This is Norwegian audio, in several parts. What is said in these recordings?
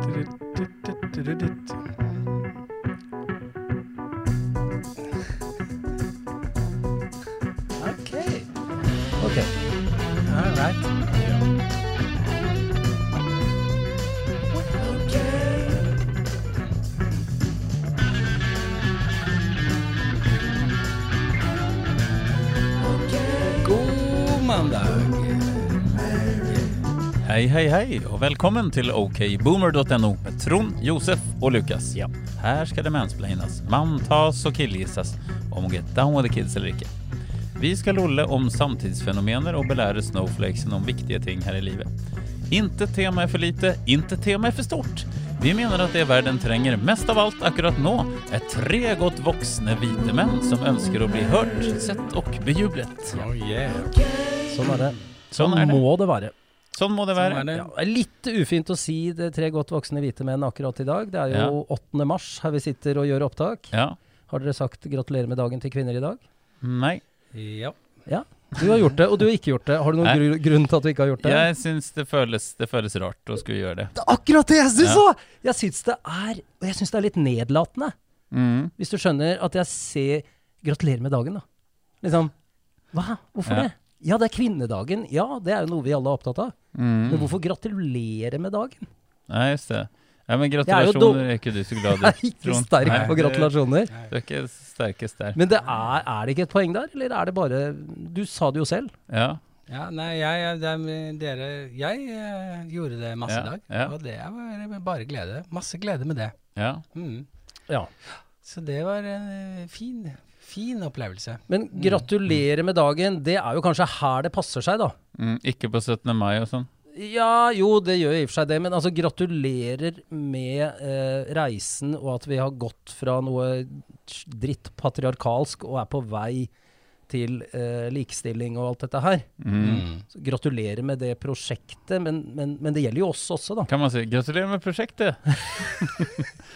Ok. Ok. All right. God mandag. Hei, hei, hei, og velkommen til okboomer.no med Trond, Josef og Lukas. Ja. Her skal det mansplaines, manntas og killgissas om å get down with the kids eller ikke. Vi skal lolle om samtidsfenomener og belære snowflakesen om viktige ting her i livet. Inte tema er for lite, inte tema er for stort. Vi mener at det verden trenger mest av alt akkurat nå, er tre godt voksne hvite menn som ønsker å bli hørt, sett og bejublet. Oh yeah. Sånn er det. Sånn er det. må det være. Sånn må det Sånn være. er det. Ja, litt ufint å si det tre godt voksne hvite menn akkurat i dag. Det er jo 8. mars her vi sitter og gjør opptak. Ja. Har dere sagt gratulerer med dagen til kvinner i dag? Nei. Ja. Ja. Du har gjort det, og du har ikke gjort det. Har du noen gr grunn til at du ikke har gjort det? Jeg syns det føles, det føles rart å skulle gjøre det. Det er akkurat det jeg syns Ja. òg! Jeg syns det er Og jeg syns det er litt nedlatende. Mm. Hvis du skjønner at jeg ser Gratulerer med dagen, da. Liksom Hva? Hvorfor Ja. det? Ja, det er kvinnedagen. Ja, det er jo noe vi alle er opptatt av. Men Mm. hvorfor gratulere med dagen? Nei, just det. Ja, men er gratulasjoner er ikke du så glad Jeg er i. ikke Trond. sterk på gratulasjoner. Du er ikke sterkest der. Men det er, er det ikke et poeng der, eller er det bare Du sa det jo selv. Ja. ja nei, jeg, er dere Jeg eh, gjorde det masse i Ja, dag, ja. og det var bare glede. Masse glede med det. ja. Mm. Ja. Så det var en eh, fin, fin opplevelse. Men gratulerer med dagen, det er jo kanskje her det passer seg, da. Mm. Ikke på 17. mai og sånn. Ja, jo, det gjør i og for seg det, men altså gratulerer med eh, reisen og at vi har gått fra noe dritt patriarkalsk og er på vei til eh, likestilling og alt dette her. Mm. Så gratulerer med det prosjektet, men, men, men det gjelder jo oss også, da. Kan man si 'gratulerer med prosjektet'?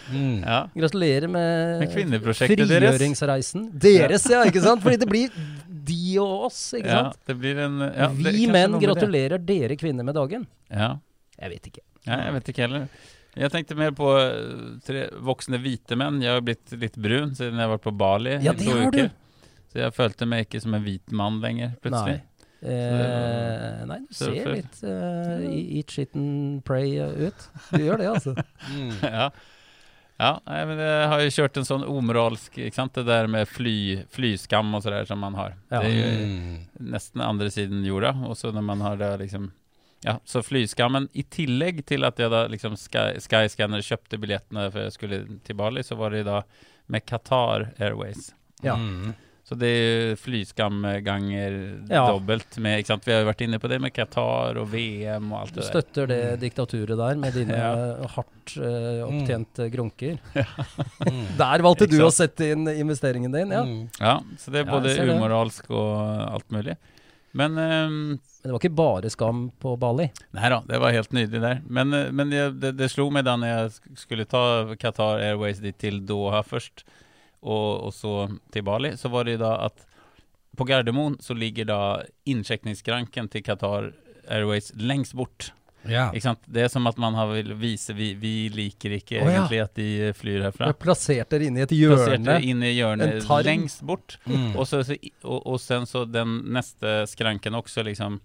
Mm. Ja. Gratulerer med Med kvinneprosjektet frigjøringsreisen. Deres, ja, ikke sant? Fordi det blir de og oss, ikke ja. sant? Det blir en ja, det vi menn gratulerer dere kvinner med dagen. Ja. Jeg vet ikke. ja, jeg vet ikke heller. Jeg tenkte mer på eh, tre voksne hvite menn. Jeg har blitt litt brun siden jeg har vært på Bali Ja, det har du. Så jeg følte meg ikke som en hvit mann lenger, plutselig. Eh, nei, du ser for- litt uh, eat shit and pray eh, ut. Du gjør det, altså. Mm. ja. Ja, nei, men jeg har jo kjørt en sånn omoralsk ikke sant? Det der med fly, flyskam og så der som man har. Ja. Det er jo Mm. nesten andre siden jorda. Og så når man har det liksom Ja, så flyskammen I tillegg til at jeg da liksom Sky, Skyscanner kjøpte billettene for jeg skulle til Bali, så var det da med Qatar Airways. Ja. Mm. Så det er flyskam ganger Ja. dobbelt med ikke sant? Vi har jo vært inne på det med Qatar og VM og alt det der. Du støtter det diktaturet der med dine Ja. hardt uh, opptjente grunker. Mm. Der valgte du å sette inn investeringen din, ja. Mm. Ja, så det er både umoralsk og alt mulig. Men um, Men det var ikke bare skam på Bali. Nei da, det var helt nydelig der. Men, eh, men jeg, det, det slo meg da når jeg skulle ta Qatar Airways dit til Doha først, og, og så til Bali, så var det da at på Gardermoen så ligger da innsjekningsskranken til Qatar Airways lengst bort. Ja. Det er som at man har vil vise vi, vi liker ikke oh, ja. egentlig at de flyr herfra. har plassert dere inn i et hjørne. inn i En hjørnet lengst bort. Mm. Og, så, så, og, og sen så den neste skranken også liksom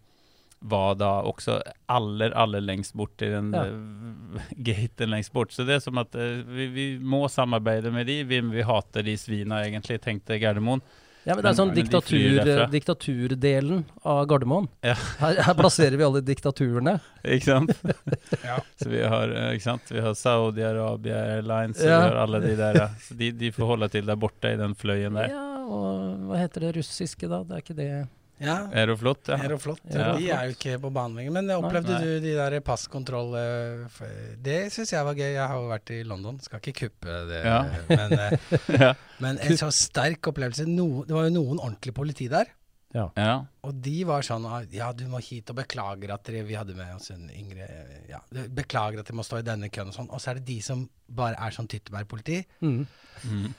var da også aller, aller lengst bort i den Ja. eh, gaten lengst bort. Så det er som at eh, vi, vi må samarbeide med de. Vi, vi hater de svina egentlig, tenkte Gardermoen. Ja, men det er sånn diktatur, diktaturdelen av Gardermoen. Ja. Her, her plasserer vi alle diktaturene. Ikke sant? Ja. Så vi har, eh, ikke sant? Vi har Saudi-Arabia Airlines, Ja. vi har alle de der. ja. Så de, de får holde til der borte i den fløyen der. Ja, og hva heter det russiske, da? Det er ikke det ja. Aeroflot, ja. Aeroflot. Ja. De er jo ikke på banen lenger. Men opplevde Nei. du de der passkontroll eh, Det syns jeg var gøy. Jeg har jo vært i London. Skal ikke kuppe det, Ja. men, eh, ja. men en så sterk opplevelse. No, det var jo noen ordentlig politi der. ja. Og de var sånn ah, Ja, du må hit, og beklager at dere Vi hadde med oss en yngre Ja, beklager at dere må stå i denne køen og sånn. Og så er det de som bare er sånn tyttebærpoliti. mm. Mm.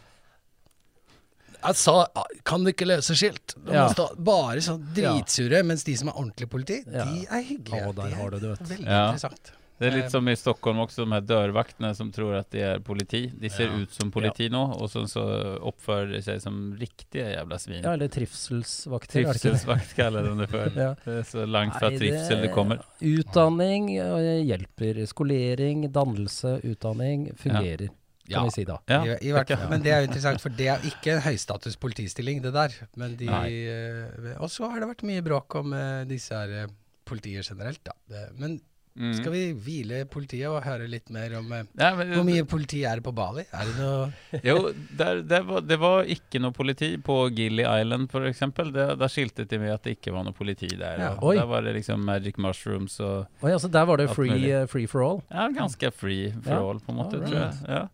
Jeg sa 'kan du ikke løse skilt'? Du Ja. stå, bare sånn dritsure. Mens de som er ordentlig politi, Ja. de er hyggelige. Oh, der de er har du det. Veldig Ja. interessant. Det er Eh, litt som i Stockholm også, de her dørvaktene som tror at de er politi. De ser Ja. ut som politi nå, og så, så oppfører de seg som riktige jævla svin. Ja, eller trivselsvakter. er? Trivselsvakt kaller de det for. Ja. Det er så langt fra Nei, trivsel det kommer. Utdanning eh, hjelper. Skolering, dannelse, utdanning fungerer, Ja. Kan vi si da. Ja, I, i hvert, ja. Men det er jo interessant, for det er ikke en høystatus politistilling, det der. Men de eh, Og så har det vært mye bråk om eh, disse her eh, politier generelt, da. Men Mm. skal vi hvile politiet og høre litt mer om Ja, men, Hvor mye politi er det på Bali? Er det noe Jo, der, det, var, det var ikke noe politi på Gilly Island for eksempel. skilte de med at det ikke var noe politi der. Ja. Der var det liksom Magic Mushrooms og Oi, altså der var det free, eh, free for all. Ja, ganske free for Ja. all, på en måte, right. tror jeg.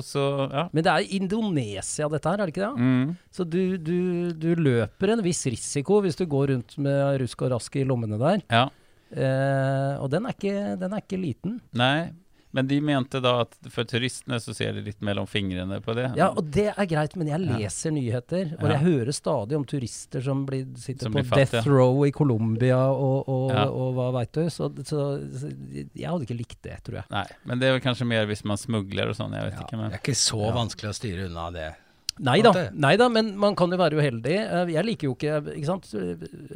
Så, ja. Men det er Indonesia dette her, er det ikke det? Mm. Så du, du, du løper en viss risiko hvis du går rundt med rusk og rask i lommene der. ja. Eh, og den er, ikke, den er ikke liten. Nei, men de mente da at for turistene så ser de litt mellom fingrene på det. Ja, og det er greit, men jeg Ja. leser nyheter, og Ja. jeg hører stadig om turister som blir, sitter Som på blir death row i Colombia og, og, Ja. og hva veit du. Så, så, så jeg hadde ikke likt det, tror jeg. Nei, men det er vel kanskje mer hvis man smugler og sånn, jeg vet ja, ikke. Men Det er ikke så Ja. vanskelig å styre unna det. Nei da, nei da, men man kan jo være uheldig. Eh, Jeg liker jo ikke ikke sant?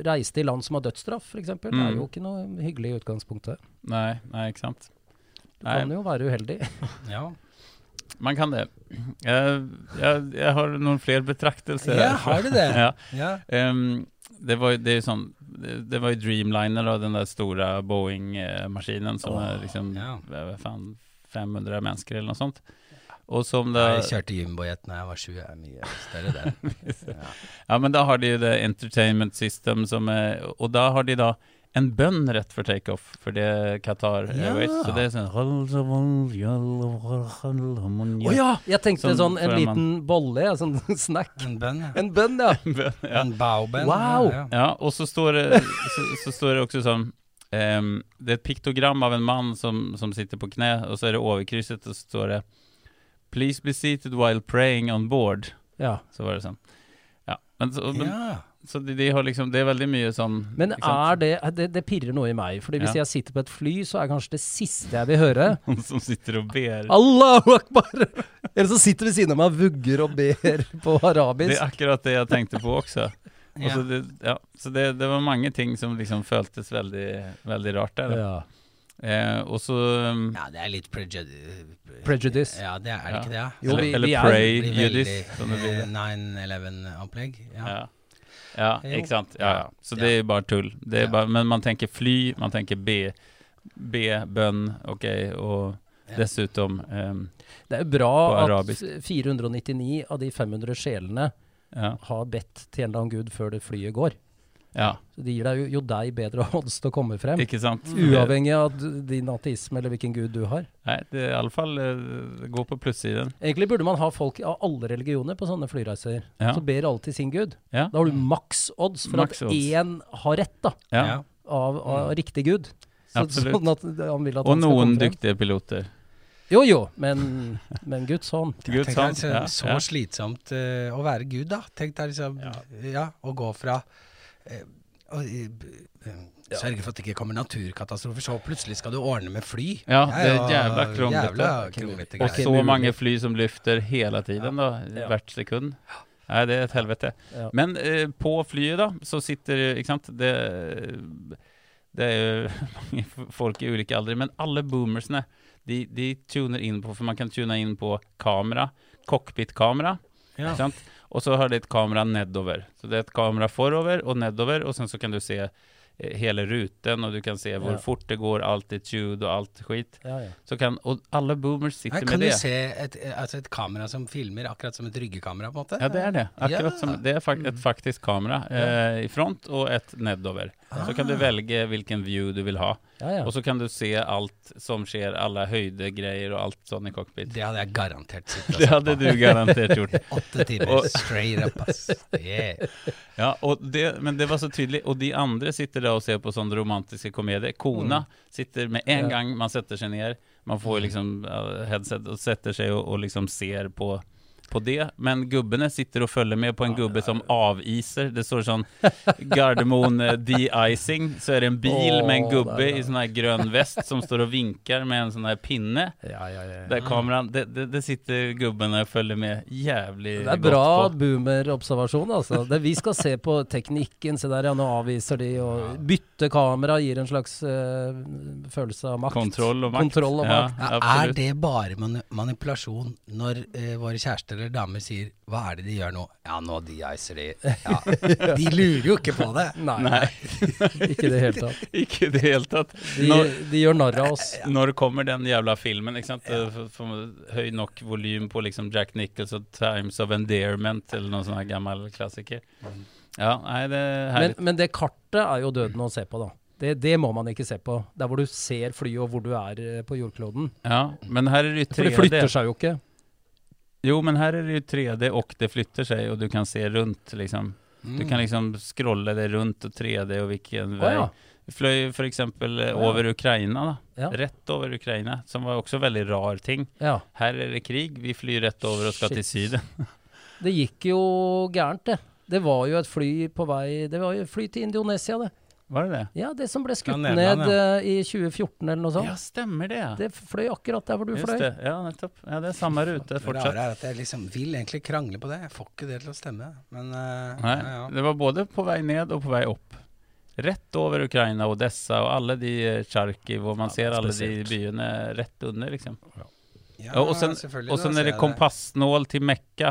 Reise til land som har dødsstraff, f.eks. Det er Mm. jo ikke noe hyggelig i utgangspunktet. nei, nei, ikke sant. Nei. kan jo være uheldig. Ja, Man kan det. Jeg, jeg, jeg har noen flere betraktelser. ja har du det? Ja. Ja. Um, det var det er sånn det, det var jo Dreamliner og den der store Boeing-maskinen som oh, er liksom yeah. hva 500 mennesker eller noe sånt. Og som Jeg kjørte jumbojet da jeg var sju. Jeg er mye større den. Ja. Ja, men da har de jo det entertainment system som er Og da har de da en bønn rett for takeoff, for det er Qatar Ja. Airways. Så det er sånn Å ja! Jeg tenkte sånn en en liten bolle, en sånn snack. En bønn, ja. En bønn, ja. ja. En baobønn. Wow. Ja, ja. ja, og så står det, så, så står det også sånn um, Det er et piktogram av en mann som, som sitter på kne, og så er det overkrysset, og så står det Please be seated while praying on board. ja. Så var det sånn. Ja, men, så, men, Ja. Så de, de har liksom Det er veldig mye sånn Men er det, det Det pirrer noe i meg. Fordi hvis Ja. jeg sitter på et fly, så er kanskje det siste jeg vil høre Noen som sitter og ber. Allahu akbar! Eller så sitter ved siden av meg og vugger og ber på arabisk. Det er akkurat det jeg tenkte på også. Og Ja. så det, ja, så det, det var mange ting som liksom føltes veldig, veldig rart der. da. Ja. Eh, og så um, ja, det er litt prejudice. Prejudice. Ja, det er, er det ikke det? ja? Jo, eller, eller er- det blir. eh, 9-11-opplegg. Ja. Ja. Ikke sant. Ja, ja. Så det er bare tull. Det er bare, men man tenker fly, man tenker be, be bønn, ok, og dessuten um, Det er jo bra at 499 av de 500 sjelene har bedt til en eller annen gud før det flyet går. Ja, Så det gir deg jo, jo deg bedre odds til å komme frem. ikke sant? Uavhengig av din ateisme eller hvilken gud du har. Nei, det er i alle fall uh, gå på plussiden. Egentlig burde man ha folk av alle religioner på sånne flyreiser. Ja. Så ber alle til sin gud. Ja. Da har du maks odds for max at én har rett da, Ja. Ja. av, av riktig gud. Så, Absolutt. sånn at han vil at Og han skal noen komme frem. dyktige piloter. Jo jo, men, men Guds hånd. Guds hånd. det så Ja, så ja. slitsomt uh, å være Gud, da. Tenk deg liksom Ja, å gå fra eh, eh, eh, Sørge for at det ikke kommer naturkatastrofer, så plutselig skal du ordne med fly. Ja, det er jævla kronglete. Og så mange fly som lyfter hele tiden da, hvert sekund. Nei, det er et helvete. Ja. Men eh, på flyet da, så sitter, ikke sant, det, det er jo mange folk i ulike aldre, men alle boomersene, de, de tuner inn på, for man kan tune inn på kamera, cockpit-kamera, Ja. ikke sant? Og så har det et kamera nedover. Så det er et kamera forover og nedover, og sen så kan du se eh, hele ruten, og du kan se hvor Ja. fort det går, altitude og alt skit. Ja, ja. Så kan, og alle boomers sitter Her kan du det. se et, altså et kamera som filmer, akkurat som et ryggekamera, på en måte. Ja, det er det. Akkurat Ja. som, det er fakt, et faktisk kamera eh, i front og et nedover. Så kan du Ah. velge hvilken view du vil ha. Ja, ja. Og så kan du se alt som skjer, alle høydegreier og alt sånn i cockpit. Det hadde jeg garantert sett. Det hadde du garantert gjort. Åtte timer straight up, ass. Yeah. Ja, og det, men det var så tydelig. Og de andre sitter der og ser på sånne romantiske komedier. Kona sitter med en Ja. gang man setter seg ned. Man får liksom uh, headset og setter seg og, og liksom ser på på det, men gubbene sitter og følger med på en gubbe som aviser. Det står sånn Gardermoen eh, de-icing, så er det en bil med en gubbe i sånn her grønn vest som står og vinker med en sånn her pinne. Ja, ja, ja. Der kameraen det, det, det sitter gubbene og følger med jævlig Det er bra boomer-observasjon altså. Det, vi skal se på teknikken. Se der, ja, nå avviser de, og bytte kamera gir en slags uh, følelse av makt. Kontroll og makt. Kontroll og makt. Ja, er det bare mani manipulasjon når eh, våre kjærester eller damer sier 'hva er det de gjør nå'? Ja, nå de-icer de. Ja. De lurer jo ikke på det. Nei, Nei. ikke i det hele tatt. Ikke i det hele tatt. De, Når, de gjør narr av oss. når kommer den jævla filmen? ikke sant? Ja. for- for Høy nok volym på liksom Jack Nichols og Times of Endearment eller noen sånn her gammel klassiker. Ja, nei, det er Men, herlig. men det kartet er jo døden å se på, da. Det, det må man ikke se på. Der hvor du ser flyet og hvor du er eh, på jordkloden. Ja, men her er det For det flytter seg jo ikke. Jo, men her er det jo 3D, og det flytter seg, og du kan se rundt, liksom. Du Mm. kan liksom scrolle det rundt og 3D og hvilken vei. ja. Vi fløy eh, over Ukraina, da. Ja. Rett over Ukraina, som var også veldig rar ting. ja. Her er det krig, vi flyr rett over og skal til Syden. Det gikk jo gærent, det. Det var jo et fly på vei Det var jo et fly til Indonesia, det. Var det det? Ja, det som ble skutt Ja, ned ja. i 2014 eller noe sånt. Ja, stemmer det. ja. Det fløy akkurat der hvor du Just fløy. det. Ja, nettopp. Ja, det er samme rute Det fortsatt. rare er at jeg liksom vil egentlig krangle på det. Jeg får ikke det til å stemme. Men uh, Nei, ja, ja. det var både på vei ned og på vei opp. Rett over Ukraina, Odessa og alle de Tsjarkiv, Charkiv, hvor man Ja, ser alle de byene rett under, liksom. Ja, Ja, og sen, selvfølgelig, og så er det kompassnål til Mekka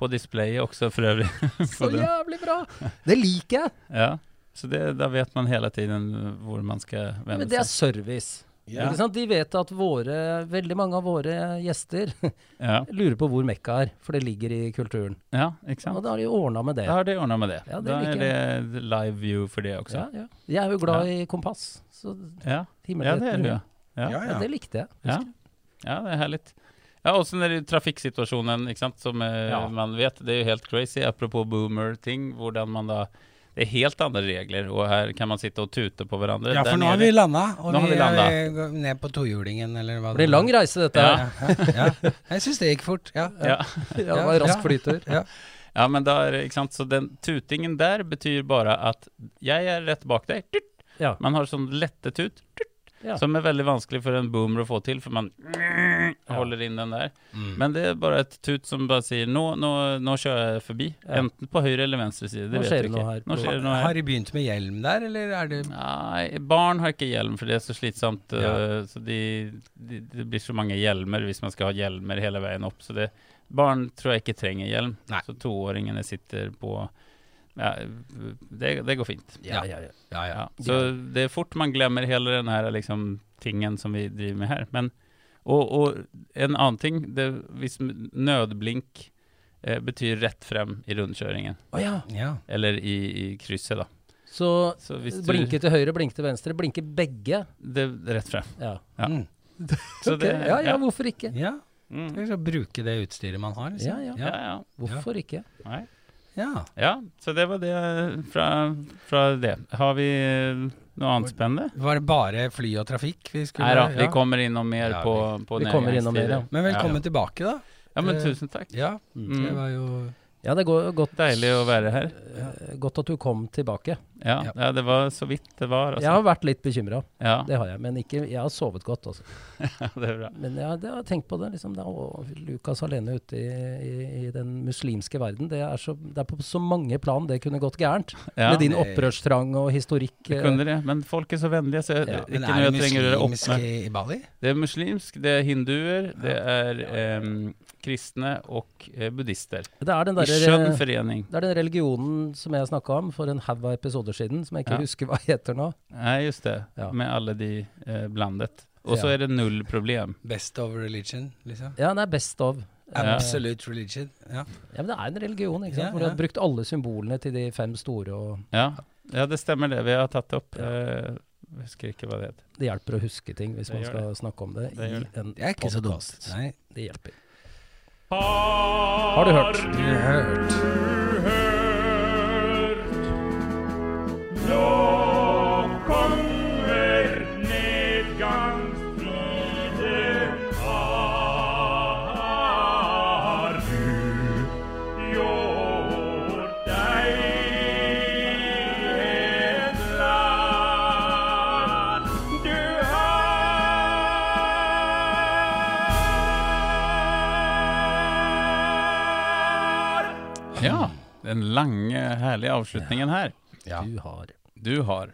på displayet også, for øvrig. Så jævlig bra! Det liker jeg! Ja, så det, da vet man hele tiden hvor man skal Men vende det er service. Ja. Ikke sant? De vet at våre, veldig mange av våre gjester Ja, lurer på hvor Mekka er, for det ligger i kulturen. ja ikke Og da har de ordna med det. Da har de ordna med det. Ja, det da er det live view for det også. Ja, ja. Jeg er jo glad i kompass, så Ja, himmel ja det er du. Ja. Det likte jeg. Ja. ja, det er herlig. Ja, og så er det trafikksituasjonen, ikke sant, som eh, Ja. man vet. Det er jo helt crazy, apropos boomer-ting, hvordan man da Det er helt andre regler, og her kan man sitte og tute på hverandre. ja, for nå har vi landa, og Nå har vi, er ned på tohjulingen, eller hva Det blir lang reise, dette her. Ja, ja. Jeg syns det gikk fort. Ja. Ja. Ja, det var rask Ja. flytur. Ja. ja, men da er det, ikke sant, så den tutingen der betyr bare at jeg er rett bak deg. Man har sånn lette tut, tut, som er veldig vanskelig for en boomer å få til, for man holder inn den der. Mm. Men det er bare et tut som bare sier nå, nå, nå kjører jeg forbi. Enten på høyre eller venstre side. Det Nå vet du ikke. her. Nå skjer det noe her. Har de begynt med hjelm der, eller er det Nei, barn har ikke hjelm, for det er så slitsomt. Ja. øh, Så de, de, det blir så mange hjelmer hvis man skal ha hjelmer hele veien opp. Så det, barn tror jeg ikke trenger hjelm. Nei. Så toåringene sitter på ja, det, det går fint. Ja, ja, ja. Ja, ja. Ja. Så det er fort man glemmer hele den her liksom, tingen som vi driver med her. Men, og, og en annen ting, det, hvis nødblink eh, betyr rett frem i rundkjøringen, Oh, ja. ja. eller i, i krysset, da. Så Så hvis du blinke til høyre, blinke til venstre. Blinke begge. Det rett frem. Ja. Ja. Mm. Så Ok, det, ja, ja, hvorfor ikke? ja. Mm. Skal vi bruke det utstyret man har, liksom. Ja, ja. Ja, ja. Hvorfor ikke? Nei. Ja. Ja, så det var det fra, fra det. Har vi eh, noe annet spennende? Var det bare fly og trafikk vi skulle Nei da, vi ja. kommer innom mer Ja, på, på vi kommer innom mer, ja. Men velkommen Ja, tilbake, da. ja men Eh, tusen takk. Ja, Mm. det var jo Ja, det går godt. Deilig å være her. eh, Godt at du kom tilbake. Ja, Ja. ja det var så vidt det var. Jeg Altså. har vært litt bekymra, Ja, det har jeg. Men ikke, jeg har sovet godt, altså. det er bra. Men jeg, jeg, har tenkt på det. liksom, det er, å, Lukas alene ute i, i, i den muslimske verden. Det er, så, det er på så mange plan det kunne gått gærent. Ja, Med din opprørstrang og historikk. det eh, kunne det, men folk er så vennlige, så jeg, Ja, Men ikke er noe det jeg trenger å opp muslimsk med. i, Bali? Det er muslimsk, det er hinduer, det er em, kristne og eh, buddhister. Det er den I derre skjønn forening. Det er den religionen som jeg snakka om for en haug av episoder siden, som jeg ikke Ja. husker hva heter nå. Nei, just det. Ja. Med alle de eh, blandet. Og så Ja. er det null problem. Best of religion, liksom? Ja, det er best of. Ja. Absolute religion. Ja. Ja, men det er en religion, ikke sant? Ja, hvor de har brukt alle symbolene til de fem store, og Ja, ja det stemmer det. Vi har tatt det opp. Ja. Eh, jeg husker ikke hva det heter. det hjelper å huske ting hvis Det man skal skal snakke om det, Det i en Det er ikke så dumt. Nei. Det hjelper. Har du hørt? Du har hørt. Den lange, herlige avslutningen her. Ja. Du har Du har.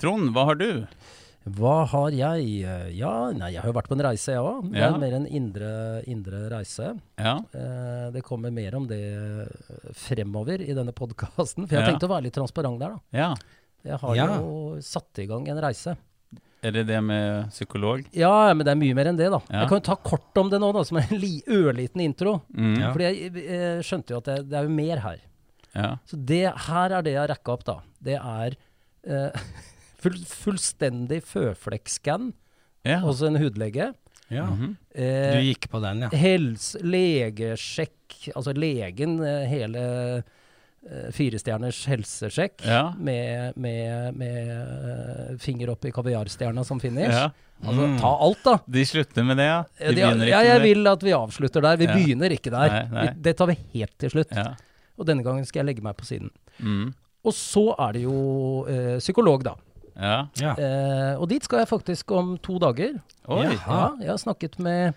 Trond, hva har du? Hva har jeg? Ja, nei, jeg har jo vært på en reise, jeg òg. Det Ja. er mer en indre, indre reise. Ja. Eh, det kommer mer om det fremover i denne podkasten. For jeg har Ja. tenkt å være litt transparent der, da. ja. Jeg har Ja. jo satt i gang en reise. Er det det med psykolog? Ja, men det er mye mer enn det, da. Ja. Jeg kan jo ta kort om det nå, da, som en li ørliten intro. Mm. Ja. Fordi jeg, jeg, skjønte jo at det, det er jo mer her. Ja. Så det her er det jeg rekka opp, da. Det er eh, full, fullstendig føflekkskann, ja. en hudlege. ja. Mm Du Eh, gikk på den, ja. Helse, legesjekk, altså legen, eh, hele eh, firestjerners helsesjekk. Ja. Med, med, med eh, finger opp i kaviarstjerna som finish. ja. Altså, Mm. ta alt, da. De slutter med det, ja? De Ja, de- ja, ikke jeg med det? vil at vi avslutter der. Vi Ja. begynner ikke der. Nei, nei. Vi, det tar vi helt til slutt. Og denne gangen skal jeg legge meg på siden. Mm. Og så er det jo eh, psykolog, da. ja. ja. Eh, og dit skal jeg faktisk om to dager. Oi. Ja. Ja, jeg har snakket med,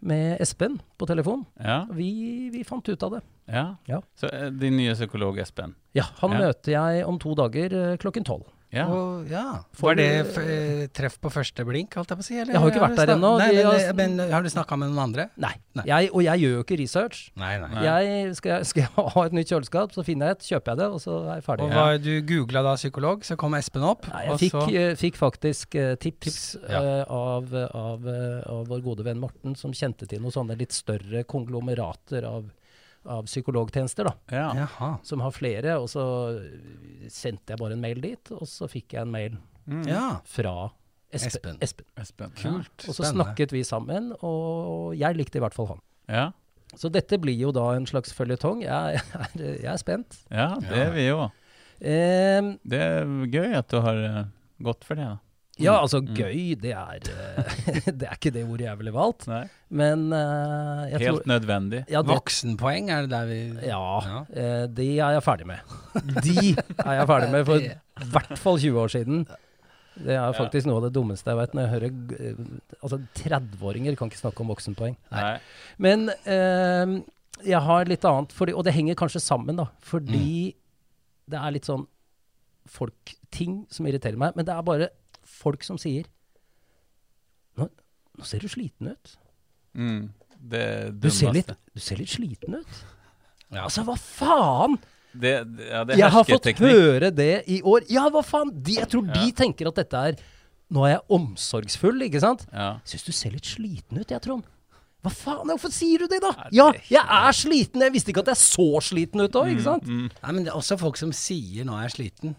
med Espen på telefon. Ja. Vi, vi fant ut av det. ja. Ja. Så eh, din nye psykolog Espen? Ja, han Ja. møter jeg om to dager eh, klokken tolv. Ja. Og, ja. Var det eh, treff på første blink, holdt jeg på å si? Eller? Jeg har jo ikke vært der ennå. Men, har- men har du snakka med noen andre? Nei. Nei. Jeg, og jeg gjør jo ikke research. Nei, nei. Jeg skal, jeg- skal jeg ha et nytt kjøleskap, så finner jeg et, kjøper jeg det, og så er jeg ferdig. Og var, du googla da psykolog, så kom Espen opp. Nei, jeg fikk, så, eh, fikk faktisk uh, tips, Tips, ja. uh, av, av, uh, av vår gode venn Morten, som kjente til noen sånne litt større konglomerater av, av psykologtjenester, da. Ja. Som har flere, og så eh, sendte jeg bare en mail dit, og så fikk jeg en mail Mm. Fra Espen. Espen. Espen. Kult. Og så snakket vi sammen, og jeg likte i hvert fall han. Ja. Så dette blir jo da en slags føljetong. Jeg, er- jeg er spent. ja, det er vi jo. Um, Det er gøy at du har eh, gått for det. da. Ja, altså Mm. gøy, det er eh, Det er ikke det ordet jeg ville valgt, Nei. men uh, jeg Helt tror nødvendig. ja, det, Voksenpoeng, er det der vi ja, Ja. Uh, de er jeg ferdig med. De er jeg ferdig med for i hvert fall 20 år siden. Det er faktisk noe av det dummeste jeg vet når jeg hører Altså, 30-åringer kan ikke snakke om voksenpoeng. Nei. Men uh, jeg har litt annet, fordi, og det henger kanskje sammen, da. Fordi det er litt sånn folk, ting som irriterer meg. Men det er bare folk som sier Nå, nå ser du sliten ut. Mm. Det Du ser, litt, du ser litt sliten ut. Ja. Altså, hva faen? Det, det, ja, det Jeg har fått høre det i år. Ja, hva faen? De, jeg tror de Ja. tenker at dette er Nå er jeg omsorgsfull, ikke sant? Ja. Syns du ser litt sliten ut, jeg, Trond. Hva faen, hvorfor sier du det, da? Ja, jeg er sliten. Jeg visste ikke at jeg så sliten ut òg, ikke sant? Mm. Nei, men det er også folk som sier 'nå er jeg sliten'.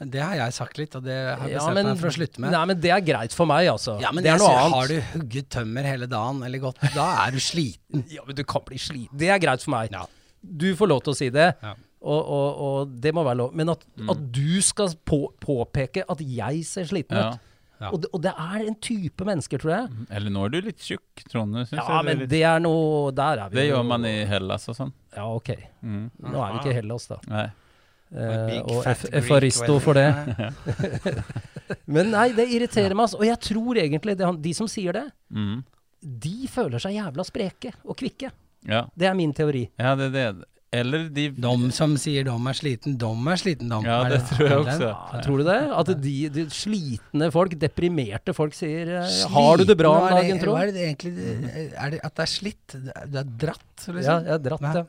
Det har jeg sagt litt, og det har jeg Ja, bestemt men, meg for å slutte med. nei, men det er greit for meg, altså. Ja, men det er noe annet. Har du hugget tømmer hele dagen eller gått Da er du sliten. Ja, men du kan bli sliten. Det er greit for meg. Ja. Du får lov til å si det, Ja. og, og, og det må være lov. Men at, at du skal på, påpeke at jeg ser sliten ut Ja. og, det, og det er en type mennesker, tror jeg. Eller nå er du litt tjukk, Trond. Ja, jeg er men litt... det er noe Der er vi det gjør man i Hellas og sånn. Ja, ok. Mm. Nå er vi ikke i Hellas, da. Nei. Eh, Big og Efaristo for det. Men nei, det irriterer meg, altså. Og jeg tror egentlig det, de som sier det, Mm. de føler seg jævla spreke og kvikke. Ja. Det er min teori. ja, det er det. Eller de De som sier de er sliten, de er sliten, de. Ja, det tror jeg også. Ja, tror du det? At de, de slitne folk, deprimerte folk, sier eh, 'Har du det bra om Sliten, dagen, tro?' Hva er det egentlig Er det at det er slitt? Du er dratt, liksom? Ja, jeg er dratt Ja. det.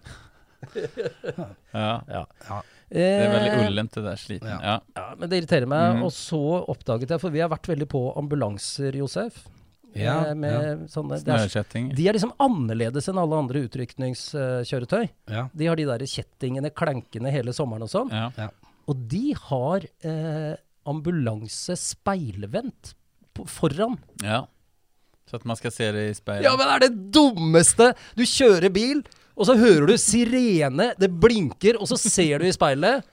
Ja. Ja. Det er veldig Eh, ullent, det der sliten. Ja. Ja. Ja, men det irriterer meg. Mm. Og så oppdaget jeg, for vi har vært veldig på ambulanser, Josef. Ja, eh, med sånne, Snøkjetting. de er liksom annerledes enn alle andre utrykningskjøretøy. Ja. De har de der kjettingene klankene hele sommeren og sånn. Ja. Og de har eh, ambulanse speilvendt foran. ja. Så at man skal se det i speilet. Ja, men det er det dummeste! Du kjører bil, og så hører du sirene, det blinker, og så ser du i speilet.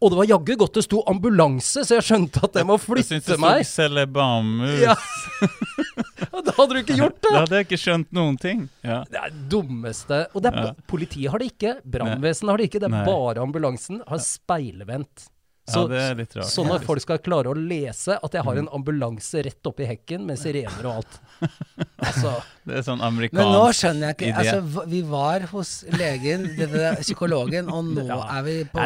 Og det var jaggu godt det sto ambulanse, så jeg skjønte at jeg må flytte Jeg synes meg. sto Celebamus. Ja. Da hadde du ikke gjort det! Da hadde jeg ikke skjønt noen ting. Ja. Det er dummeste. Og det er, Ja. politiet har det ikke, brannvesenet har det ikke, det er Nei. bare ambulansen har speilvendt. Så, ja, det er litt rart. sånn at folk skal klare å lese at jeg har Mm. en ambulanse rett oppi hekken med sirener og alt Altså Det er sånn Men nå skjønner jeg ikke altså, Vi var hos legen, psykologen, og nå Ja, er vi på.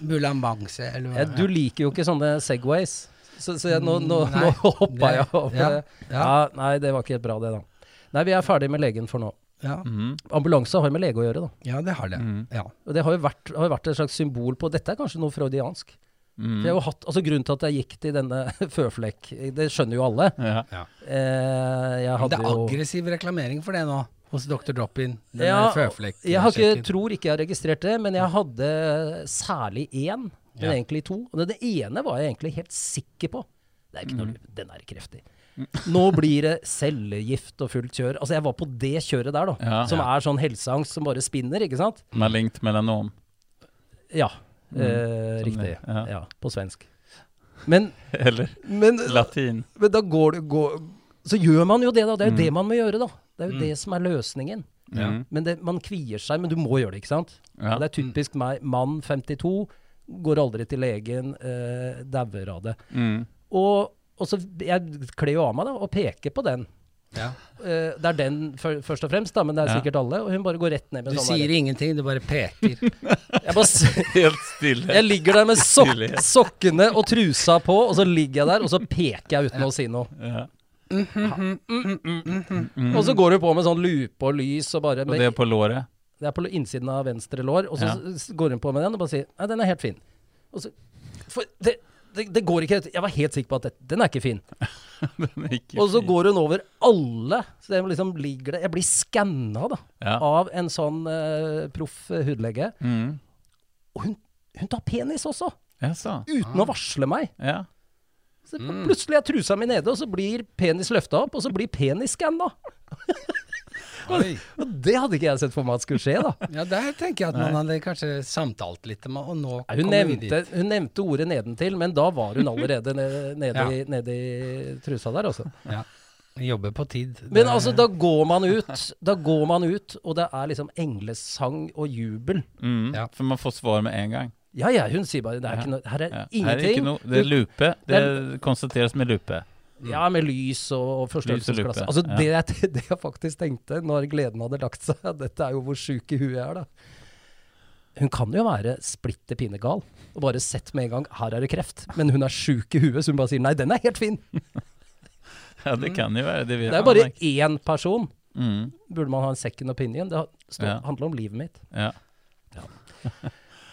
Bulambanse, eller hva? ja, Du liker jo ikke sånne Segways. Så, så jeg, nå, nå, Mm, Nei, nå hoppa jeg over ja, ja. Ja, nei, det var ikke helt bra, det, da. Nei, vi er ferdig med legen for nå. Ja, Mhm. Ambulanse har med lege å gjøre, da. ja, det har det. Mm. Ja. Og det har jo vært, har vært et slags symbol på Dette er kanskje noe freudiansk. For jeg har jo hatt, altså Grunnen til at jeg gikk til denne føflekk, det skjønner jo alle. Ja. Eh, jeg Men hadde det er jo aggressiv reklamering for det nå, hos Dr. Drop-In. Ja, Jeg har ikke, tror ikke jeg har registrert det, men jeg hadde særlig én, men Ja. egentlig to. Og det ene var jeg egentlig helt sikker på. Det er ikke Mm. Den er kreftig. Nå blir det cellegift og fullt kjør. Altså Jeg var på det kjøret der, da. Ja. som Ja. er sånn helseangst som bare spinner, ikke sant? Malignt melanom. Ja. Mm. Eh, riktig. ja. Ja. På svensk. Men, Eller men, latin. men da går det går, Så gjør man jo det, da. Det er jo Mm. det man må gjøre, da. Det er jo Mm. det som er løsningen. Ja. Men det, man kvier seg, men du må gjøre det, ikke sant? Ja. Det er typisk meg. Mann 52, går aldri til legen, eh, dauer av det. Mhm. Og, og så Jeg kler jo av meg da, og peker på den. Ja. Uh, det er den før, først og fremst, da, men det er Ja. sikkert alle. Og hun bare går rett ned med Du sånn sier der- ingenting, du bare peker. jeg, bare, Helt stille. jeg ligger der med sok sokkene og trusa på, og så ligger jeg der, og så peker jeg uten å si noe. Ja. Og så går hun på med sånn lupe og lys og bare Og det er på låret. Det er på innsiden av venstre lår, og så Ja. går hun på med den og bare sier Nei, den er helt fin. Og så For det, det, det går ikke Jeg var helt sikker på at det, den er ikke fin. Den er ikke Og så fin. går hun over alle. Så det liksom ligger det Jeg blir skanna, da, Ja. av en sånn uh, proff hudlege. Mm. Og hun, hun tar penis også, uten å varsle meg. Ja. Så Mm. Plutselig er trusa mi nede, og så blir penis løfta opp, og så blir penis skanna. Og det hadde ikke jeg sett for meg at skulle skje, da. Ja, der tenker jeg at man hadde kanskje samtalt litt Og nå ja, Hun nevnte, dit. hun nevnte ordet nedentil, men da var hun allerede nede, nede, Ja. i, nede i trusa der, altså. Ja. Jobber på tid. Men altså, da går man ut, da går man ut, og det er liksom englesang og jubel. Mm, Ja. For man får svar med en gang. Ja, ja, hun sier bare det er Ja. ikke noe, her er Ja. Her er ingenting. ikke noe, det er lupe. Det Det konstateres med lupe. Ja, med lys og, og forstørrelsesglass. Altså, ja. det, jeg- det jeg faktisk tenkte når gleden hadde lagt seg, dette er jo hvor sjuk i huet jeg er, da. Hun kan jo være splitter pinnegal og bare sett med en gang her er det kreft, men hun er sjuk i huet, så hun bare sier nei, den er helt fin. Ja, det kan jo være. Det Det er bare én person. Mm. Burde man ha en second opinion? Det Ja. handler om livet mitt. Ja. Ja.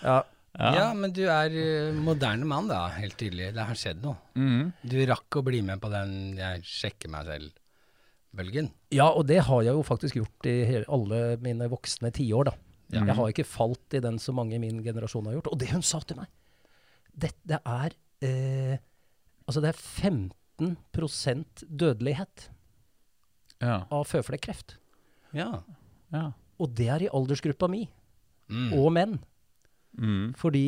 Ja. Ja, men du er eh, moderne mann, da. Helt tydelig. Det har skjedd noe. Mm. Du rakk å bli med på den 'jeg sjekker meg selv'-bølgen. ja, og det har jeg jo faktisk gjort i hele, alle mine voksne tiår, da. Ja. Jeg har ikke falt i den så mange i min generasjon har gjort. Og det hun sa til meg Det, det er eh, Altså, det er 15 dødelighet Ja. av føflekkreft. Ja. ja. Og det er i aldersgruppa mi, Mm. og menn. Mhm. Fordi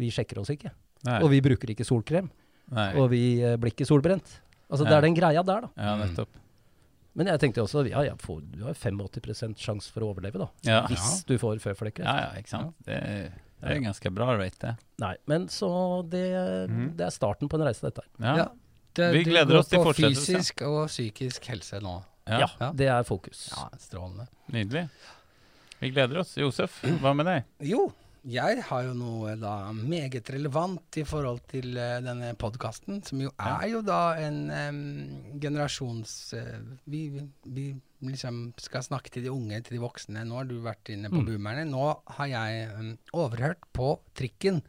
vi sjekker oss ikke. Nei. Og vi bruker ikke solkrem. Nei. Og vi eh, blir ikke solbrent. Altså, det er den greia der, da. Ja, nettopp. Men jeg tenkte også ja, jeg får, du har 85 sjanse for å overleve, da. Ja. Hvis du får føflekkreft. Ja, ja, ikke sant. Det er, det er en ganske bra rate, det. Nei, men så det, mm. det er starten på en reise, dette her. Ja. Ja. Det, Vi gleder oss til på fysisk og psykisk helse nå. Ja. Ja, Ja. det er fokus. Ja, Strålende. Nydelig. Vi gleder oss. Josef, hva med deg? Jo, jeg har jo noe da meget relevant i forhold til uh, denne podkasten, som jo Ja. er jo da en um, generasjons Uh, vi, vi- liksom skal snakke til de unge, til de voksne. Nå har du vært inne på Mm. boomerne. Nå har jeg um, overhørt på trikken.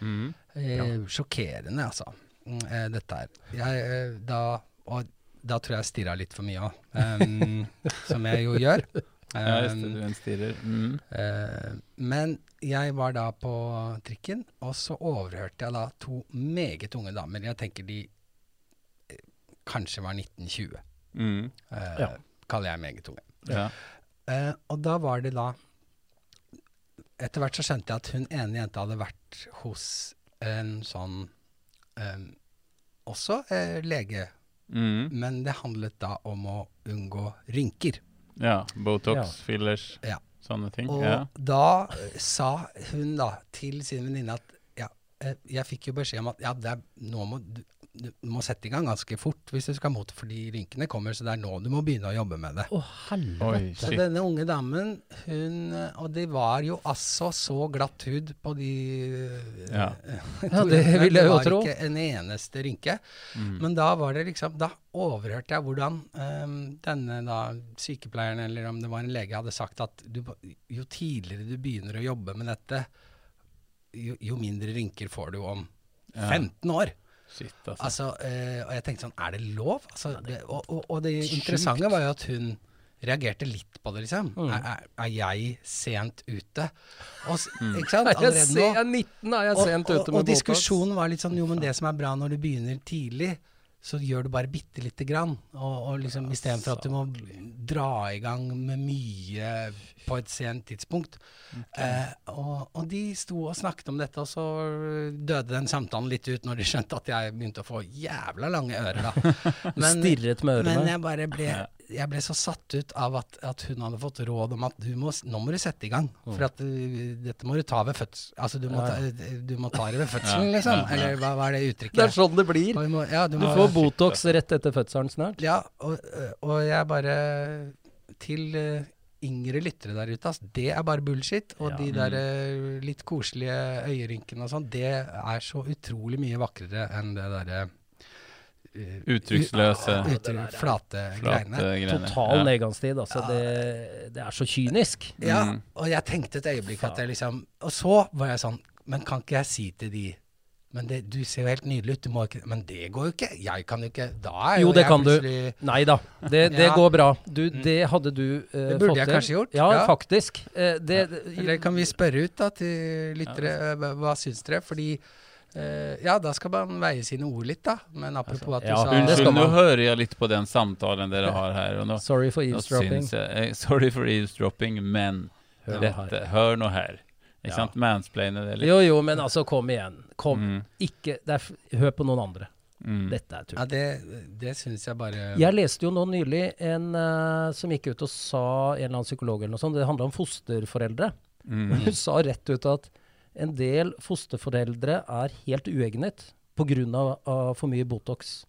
Mhm. Eh, sjokkerende, altså, mm, dette her. Jeg, da, og da tror jeg jeg stirra litt for mye òg, som jeg jo gjør. Ja, just det. Du en stirrer. Mm. Uh, men jeg var da på trikken, og så overhørte jeg da to meget unge damer. Jeg tenker de eh, kanskje var 1920. Mm. Uh, Ja. Kaller jeg meget unge. Ja. Uh, og da var det da Etter hvert så skjønte jeg at hun ene jenta hadde vært hos en sånn um, Også uh, lege, mm. men det handlet da om å unngå rynker. ja. Botox, Ja. fillers, Ja. Sånne ting. Og Ja. da eh, sa hun da til sin venninne at ja, eh, jeg fikk jo beskjed om at ja, det er, nå må du, må sette i gang ganske fort hvis du skal mot, fordi rynkene kommer, så det er nå du må begynne å jobbe med det. Å, helvete. Så denne unge damen, hun Og det var jo altså så glatt hud på de eh, Ja. Ja, det vil jeg jo tro. Det var ikke en eneste rynke. Mm. Men da var det liksom Da overhørte jeg hvordan um, denne da sykepleieren, eller om det var en lege, hadde sagt at du, jo tidligere du begynner å jobbe med dette, jo, jo mindre rynker får du om Ja. 15 år. Shit, altså. Altså, eh, og jeg tenkte sånn, er det lov? Altså, det, og, og, og det interessante var jo at hun reagerte litt på det, liksom. Mm. Er, er, er jeg sent ute? Og, Mm. Ikke sant? Er Allerede nå. jeg er 19, er jeg sent ute med og diskusjonen var litt sånn, jo, men det som er bra når du begynner tidlig, så gjør du bare bitte lite grann. Og, og liksom istedenfor at du må dra i gang med mye på et sent tidspunkt. Eh, og, og de sto og snakket om dette, og så døde den samtalen litt ut når de skjønte at jeg begynte å få jævla lange ører, da. Stirret med ørene. Men jeg bare ble, jeg ble så satt ut av at, at hun hadde fått råd om at du må, nå må du sette i gang. For at uh, dette må du ta ved fødselen. Altså du må, ta, du må ta det ved fødselen, liksom. Eller hva, hva er det uttrykket? Det er sånn det blir. Må, ja, du Du får Botox rett etter fødselen snart. ja, og, og jeg bare Til yngre lyttere der ute, ass, det er bare bullshit. Og Ja. de der mm. litt koselige øyerynkene og sånn, det er så utrolig mye vakrere enn det derre Uttrykksløse, u- uttrykk- flate, flate greiene. greiene. Total Ja. nedgangstid. Altså, det, det er så kynisk. Ja, Mm. og jeg tenkte et øyeblikk at jeg liksom Og så var jeg sånn Men kan ikke jeg si til de Men det, du ser jo helt nydelig ut, du må ikke Men det går jo ikke. Jeg kan jo ikke Da er Jo, jo, det jeg kan du. plutselig Nei da, det, det Ja. går bra. Du, det hadde du eh, Det burde jeg til. kanskje gjort, Ja, ja. faktisk. Uh, det, Eller kan vi spørre ut da til lyttere hva, hva syns dere? Fordi eh, Ja, da skal man veie sine ord litt, da. Men apropos at du ja, sa Unnskyld, nå hører jeg litt på den samtalen dere har her. Og nå, Sorry for eavesdropping. jeg, sorry for eavesdropping, men Hør dette, hør nå her. Ikke Ja. sant? Mansplaine det litt. Jo, jo, men altså, kom igjen. Kom. Mm, Ikke det er, Hør på noen andre. mm. Dette er tull. Ja, det, det syns jeg bare Jeg leste jo nå nylig en uh, som gikk ut og sa, en eller annen psykolog eller noe sånt, det handla om fosterforeldre. Mm. Hun sa rett ut at en del fosterforeldre er helt uegnet pga. For mye Botox.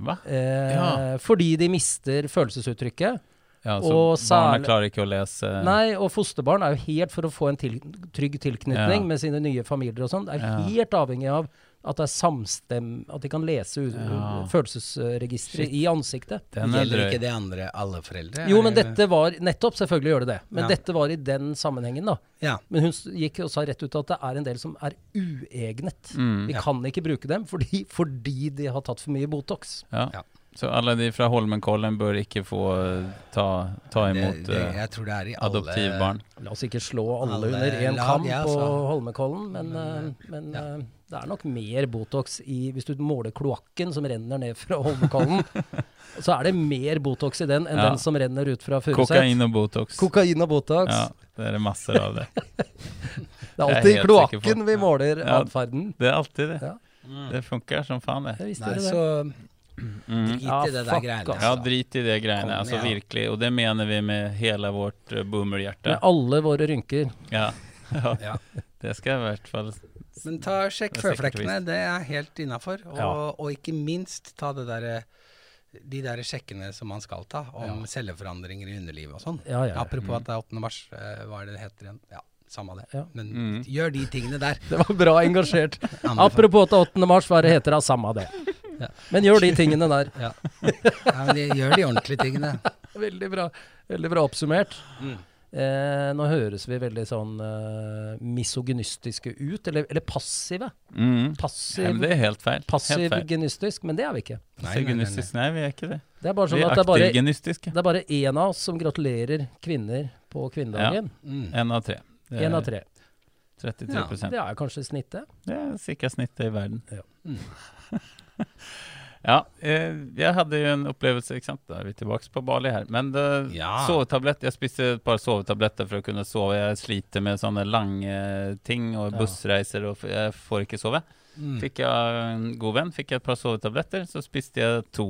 Hva? Eh, Ja. Fordi de mister følelsesuttrykket. Ja, så Og barna klarer ikke å lese Nei, og fosterbarn er jo helt for å få en til, trygg tilknytning Ja. med sine nye familier og sånn. Er helt avhengig av at det er samstem... At de kan lese Ja. følelsesregisteret i ansiktet. Den er Gjelder ikke det andre alle foreldre? Jo, men dette var Nettopp, selvfølgelig gjør det det. Men Ja. dette var i den sammenhengen, da. Ja. Men hun gikk og sa rett ut at det er en del som er uegnet. Mm. Vi Ja. kan ikke bruke dem fordi, fordi de har tatt for mye Botox. Ja. Ja. Så alle de fra Holmenkollen bør ikke få eh, ta, ta imot det, eh, det alle adoptivbarn. La oss ikke slå alle, Alle under én kamp på altså. Holmenkollen, men, Men, eh, men ja. Eh, det er nok mer Botox i Hvis du måler kloakken som renner ned fra Holmenkollen, så er det mer Botox i den enn Ja. den som renner ut fra Furuset. Kokain og Botox. Kokain og Botox. Ja, det er masser av det. Det er er alltid i kloakken vi måler Ja. atferden. Det er alltid det. Ja. Det funker som faen det. Nei, det. så Mm. drit i det der greiene. altså. Ja, drit i det greiene. Kom Altså virkelig. Og det mener vi med hele vårt uh, boomerhjerte. Med alle våre rynker. Ja. ja. Ja. Det skal jeg i hvert fall Men ta sjekk Det er føflekkene, det er helt innafor. Og, Ja. og ikke minst ta det derre de der sjekkene som man skal ta, om Ja. celleforandringer i underlivet og sånn. Ja, ja. Apropos at det er 8. mars, eh, hva er det det heter igjen? Ja, samme det. Ja. Men Mm. gjør de tingene der. Det var bra engasjert. Apropos til 8. mars, hva er det heter det? Samme det. Ja. Men gjør de tingene der. Ja. ja, men de gjør de ordentlige tingene. Veldig bra, veldig bra oppsummert. Mm. Eh, nå høres vi veldig sånn eh, misogynistiske ut, eller, eller passive. mm. Passiv, ja, men Det er helt feil. Helt feil. genistisk, men det er vi ikke. Nei, nei, nei, nei. Nei, vi er ikke det. Det er bare sånn at det er bare, det er bare én av oss som gratulerer kvinner på kvinnedagen. Mm. En av tre. En av tre. 33 Ja, Det er kanskje snittet. Det er sikkert snittet i verden. Ja. Mm. Ja, eh, jeg hadde jo en opplevelse, ikke sant. Da er vi tilbake på Bali her. Men det, Ja. sovetablett, jeg spiste et par sovetabletter for å kunne sove. Jeg sliter med sånne lange ting og bussreiser, og jeg får ikke sove. Mm. Fikk jeg en god venn, fikk jeg et par sovetabletter, så spiste jeg to.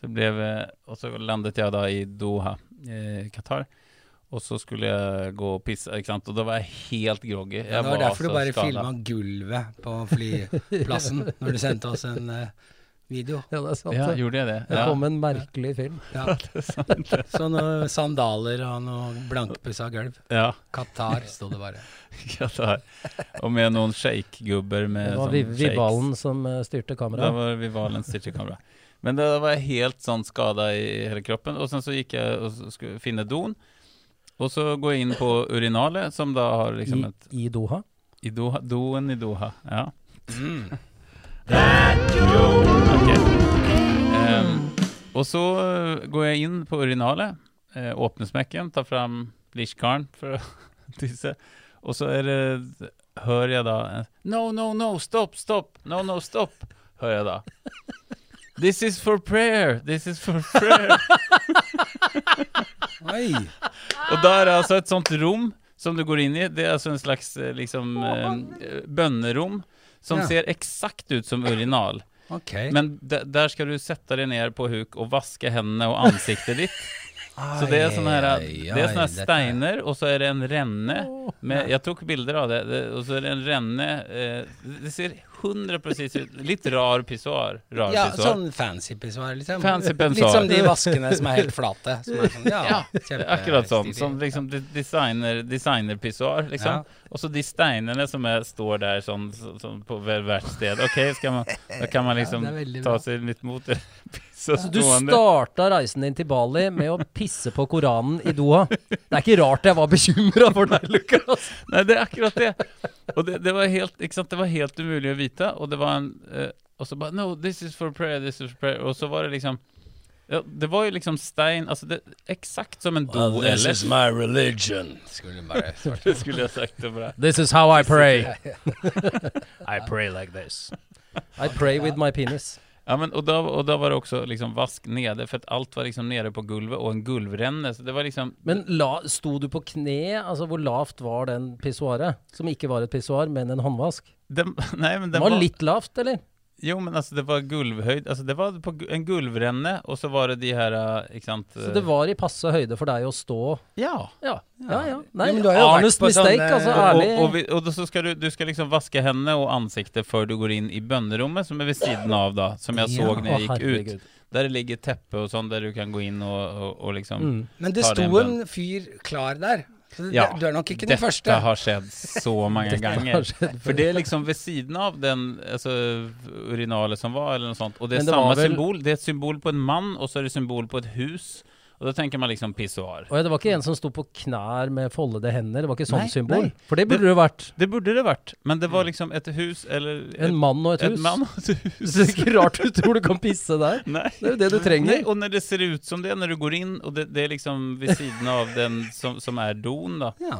Så blev, eh, og så landet jeg da i Doha, eh, Qatar. og så skulle jeg gå og pisse, ikke sant? og da var jeg helt groggy. Jeg Det var derfor du bare filma gulvet på flyplassen når du sendte oss en eh, video. Ja, det er sant. Ja, gjorde jeg det? Det Ja. kom en merkelig film. Ja. Så noen sandaler og noe blankpussa gulv. ja. Qatar sto det bare. Qatar. Og med noen shake-gubber shakes. Det var sånn Vi- Vivalen som eh, styrte kameraet. kameraet. var Vivalen styrte kameraet. Men da var jeg helt sånn skada i hele kroppen. Og sen så gikk jeg og skulle finne doen. Og så går jeg inn på urinalet, som da har liksom I, I Doha. i Doha, Doen i Doha. Ja. Mm. Ok. Um, og så eh, går jeg inn på urinalet, uh, åpner smekken, tar fram lichkaren for å tisse. Og så er det Hører jeg da eh, No, no, no, stopp, stopp! No, no, stopp! Hører jeg da. This is for prayer! This is for prayer! Oi! Og da er det altså et sånt rom som du går inn i. Det er altså en slags eh, liksom eh, bønnerom som Ja. ser eksakt ut som urinal. Okay. Men der skal du sette deg ned på huk og vaske hendene og ansiktet ditt. Så det er sånne, her, det er sånne steiner, og så er det en renne med, Jeg tok bilder av det, det og så er det en renne eh, Det ser 100 ut Litt rar pissoar. Ja, pissoar. sånn fancy pissoar, liksom. Fancy Litt som de vaskene som er helt flate. Som er sånn, ja, Ja, Akkurat sånn. Som liksom de- designer, designerpissoar, liksom. Ja. Og så de steinene som er, står der sånn, sånn på hvert sted. Ok, man, da kan man liksom er ta seg litt mot det. Så du starta reisen din til Bali med å pisse på Koranen i Doha. Det er ikke rart jeg var bekymra for deg, Lukas. Nei, det er akkurat det. Og det, det var helt, sant, det var helt umulig å vite, og det var en uh, Og så bare No, this is for prayer, this is for prayer. Og så var det liksom ja, Det var jo liksom stein Altså, det eksakt som en do Well, this is my religion. Skulle bare. Det skulle jeg sagt. Det bra. This is how I pray. I pray like this. I pray with my penis. Ja, men, og, da, og da var det også liksom vask nede, for at alt var liksom nede på gulvet, og en gulvrenne. Så det var liksom Men la, sto du på kne? Altså Hvor lavt var den pissoaret? Som ikke var et pissoar, men en håndvask? Den, Nei, men Det den var litt lavt, eller? Jo, men altså, det var gulvhøyd. Altså, det var på en gulvrenne, og så var det de her eh, Ikke sant Så det var i passe høyde for deg å stå Ja. Ja, ja. ja. Nei, Jo, men du har jo vært på mistake, sånne- altså. Ærlig. og, og, og, og så skal du, du skal liksom vaske hendene og ansiktet før du går inn i bønnerommet, som er ved siden av, da. Som jeg så Ja, når jeg gikk ut. Der det ligger teppe og sånn, der du kan gå inn og, og, og liksom Mm. Men det det sto en en fyr klar der. Så det, Ja, du er nok ikke Dette den første. har skjedd så mange ganger. For det er liksom ved siden av den altså, urinalet som var, eller noe sånt. Og det er det samme vel- symbol. Det er et symbol på en mann, og så er det symbol på et hus. Og da tenker man liksom pissoar. Ja, det var ikke en som sto på knær med foldede hender? Det var ikke sånn Nei, symbol? nei. For det burde det det, vært. Det burde det vært, men det var liksom et hus, eller et, En mann og et et hus. mann og et hus. Det er ikke rart du tror du kan pisse der. Nei. Det er jo det du trenger. trenger. og når det ser ut som det, når du går inn, og det, det er liksom ved siden av den som, som er don da. Ja.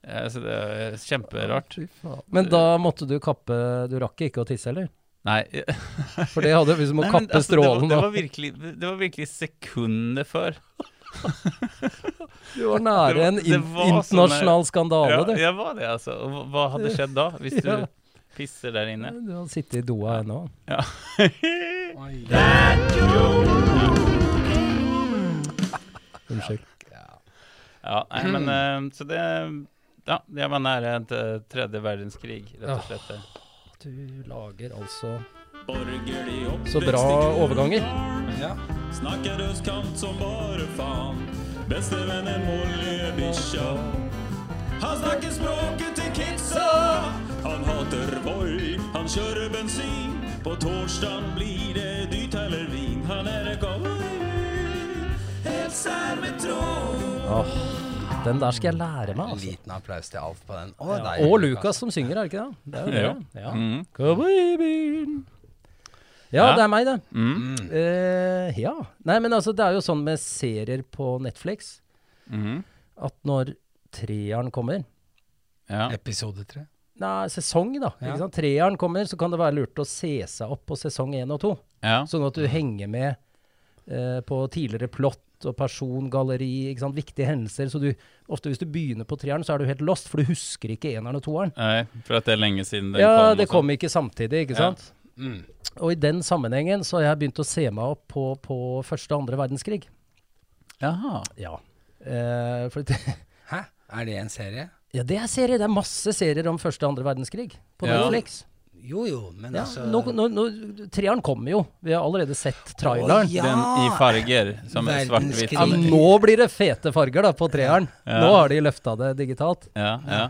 Ja, Så det er kjemperart. Men da måtte du kappe Du rakk ikke å tisse, eller? Nei, For det hadde liksom å Nei, men kappe altså, det, var, strålen. det, var virkelig, det var virkelig sekunder før. Du var nære en in internasjonal skandale, Ja, du. jeg var det, altså. Og hva- hadde skjedd da, hvis du Ja. pisser der inne? Du hadde sittet i doa ennå. Ja. Unnskyld. ja, nei, men uh, Så det Ja, jeg var nære et eh, tredje verdenskrig, rett og slett. Du lager altså så bra overganger. Ja. Snakker østkant som bare faen. Bestevennen Molly bikkja. Han snakker språket til kidsa. Han hater Voi, han kjører bensin. På torsdag blir det dyrt eller vin. Han er en cowboy, helt sær med tråd. Åh, den der skal jeg lære meg, En altså. liten applaus til Alf på den. Å, Ja. Og Lukas som synger, er det ikke det? Det er jo det. Ja. Mm. Ja, det er meg, det. Mm. Mm. Eh, ja. Nei, men altså, det er jo sånn med serier på Netflix Mm. at når treeren kommer Ja. Episode tre. Nei, sesong, da. Ja. Ikke sant? Treeren kommer, så kan det være lurt å se seg opp på sesong én og to. ja. Sånn at du henger med uh, på tidligere plott og persongalleri, ikke sant? viktige hendelser. Så du, ofte hvis du begynner på treeren, så er du helt lost, for du husker ikke eneren og toeren. Nei, for at det er lenge siden den Ja, kom. Ja, det kom ikke samtidig, ikke Ja. sant? Mm. Og i den sammenhengen så har jeg begynt å se meg opp på, på første og andre verdenskrig. Jaha. Ja. Eh, for Hæ? Er det en serie? ja, det er serie. Det er masse serier om første og andre verdenskrig på Ja. Netflix. Jo jo, men Ja, altså nå, nå, nå, treeren kommer jo. Vi har allerede sett traileren. Å, ja. Den i farger, som er svart-hvitt. Ja, nå blir det fete farger da på treeren. Ja. Nå har de løfta det digitalt. Ja, ja.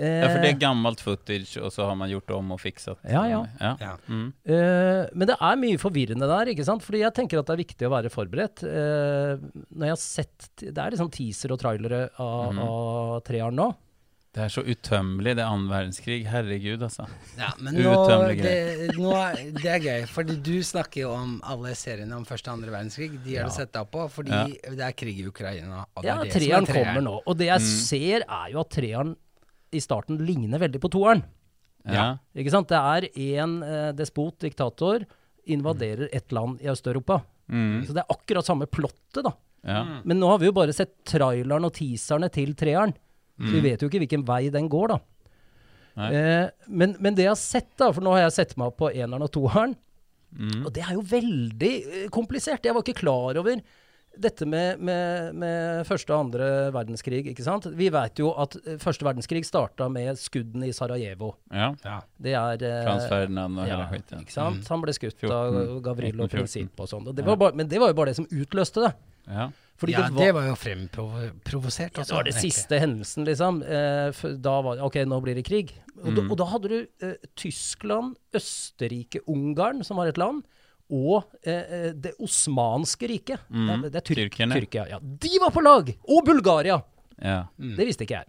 Eh, ja, for det er gammelt footage, og så har man gjort om og ja. ja. Ja. Mm. eh, men det er mye forvirrende der, ikke sant? Fordi jeg tenker at det er viktig å være forberedt. Eh, når jeg har sett Det er liksom teaser og trailere av, mm. av treeren nå. Det er så utømmelig, det er annen verdenskrig. Herregud, altså. Ja, men nå, det, nå er, det er gøy, fordi du snakker jo om alle seriene om første og andre verdenskrig. De har du sett deg på, fordi Ja. det er krig i Ukraina. Og Ja, er det som er treeren kommer nå. Og det jeg Mm. ser, er jo at treeren i starten ligner veldig på toeren. Ja. Ikke sant? Det er en eh, despot, diktator, invaderer et land i Øst-Europa. Mm. Så det er akkurat samme plottet, da. ja. Men nå har vi jo bare sett traileren og teaserne til treeren. Så Mm. vi vet jo ikke hvilken vei den går, da. Eh, men, men det jeg har sett, da, for nå har jeg sett meg opp på eneren og toeren, Mm. og det er jo veldig eh, komplisert. Jeg var ikke klar over dette med, med, med første og andre verdenskrig, ikke sant. Vi vet jo at eh, første verdenskrig starta med skuddene i Sarajevo. ja. Ja. Det er eh, Frans Ferdinand og hele ja, ikke sant? Han ble skutt 14, av Gavrilo 1914. Og sånn. Ja. men det var jo bare det som utløste det. Ja. Fordi ja, det var, det var jo fremprovosert. ja, det var det siste hendelsen, liksom. Eh, da var Ok, nå blir det krig. Og, da, Mm. og da hadde du eh, Tyskland, Østerrike, Ungarn, som var et land, og eh, eh, det osmanske riket. Mm. Det, det er Tyrk, Tyrkerne. Tyrkia. Ja. De var på lag! Og Bulgaria! ja. Det visste ikke jeg.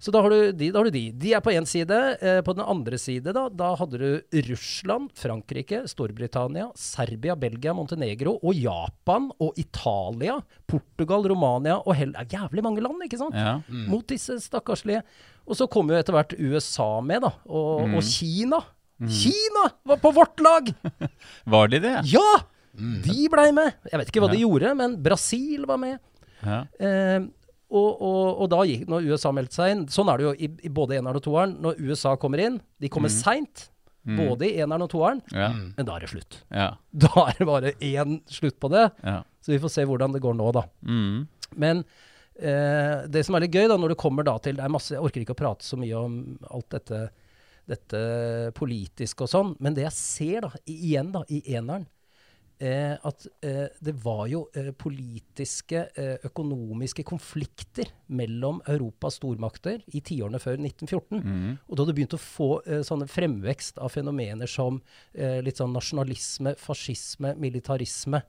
Så da har du de. Da har du de. de er på én side. Eh, på den andre side, da, da hadde du Russland, Frankrike, Storbritannia, Serbia, Belgia, Montenegro og Japan og Italia, Portugal, Romania og hell... Er jævlig mange land, ikke sant? ja. Mot disse stakkarslige. Og så kom jo etter hvert USA med, da. Og, Mm. og Kina. Kina var på vårt lag! Var de det? Ja! De blei med. Jeg vet ikke hva de gjorde, men Brasil var med. Ja. Eh, og, og, og da gikk, når USA meldte seg inn Sånn er det jo i, i både eneren og toeren. Når USA kommer inn De kommer Mm. seint, både i eneren og toeren, Ja. men da er det slutt. Ja. Da er det bare én slutt på det. ja. Så vi får se hvordan det går nå, da. Mm. Men eh, det som er litt gøy, da, når det kommer da til det er masse, Jeg orker ikke å prate så mye om alt dette, dette politiske og sånn, men det jeg ser da, igjen da, i eneren, eh, at eh, det var jo eh, politiske, eh, økonomiske konflikter mellom Europas stormakter i tiårene før 1914. Mm. Og da du begynte å få eh, sånne fremvekst av fenomener som eh, litt sånn nasjonalisme, fascisme, militarisme.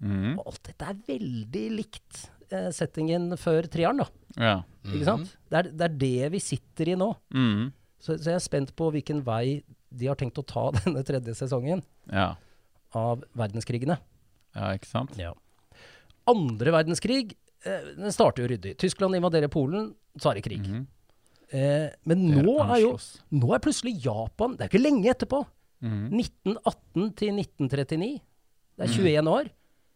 Mm. Og alt dette er veldig likt eh, settingen før treeren, da. Ja. Ikke sant? Det er, det er det vi sitter i nå. Mm. Så, så jeg er spent på hvilken vei de har tenkt å ta denne tredje sesongen Ja. Av verdenskrigene. Ja, ikke sant? Ja. Andre verdenskrig eh, den starter jo ryddig. Tyskland invaderer Polen, så er det krig. Mhm. Eh, men nå er jo nå er plutselig Japan Det er ikke lenge etterpå. Mhm. 1918 til 1939. Det er Mm. 21 år.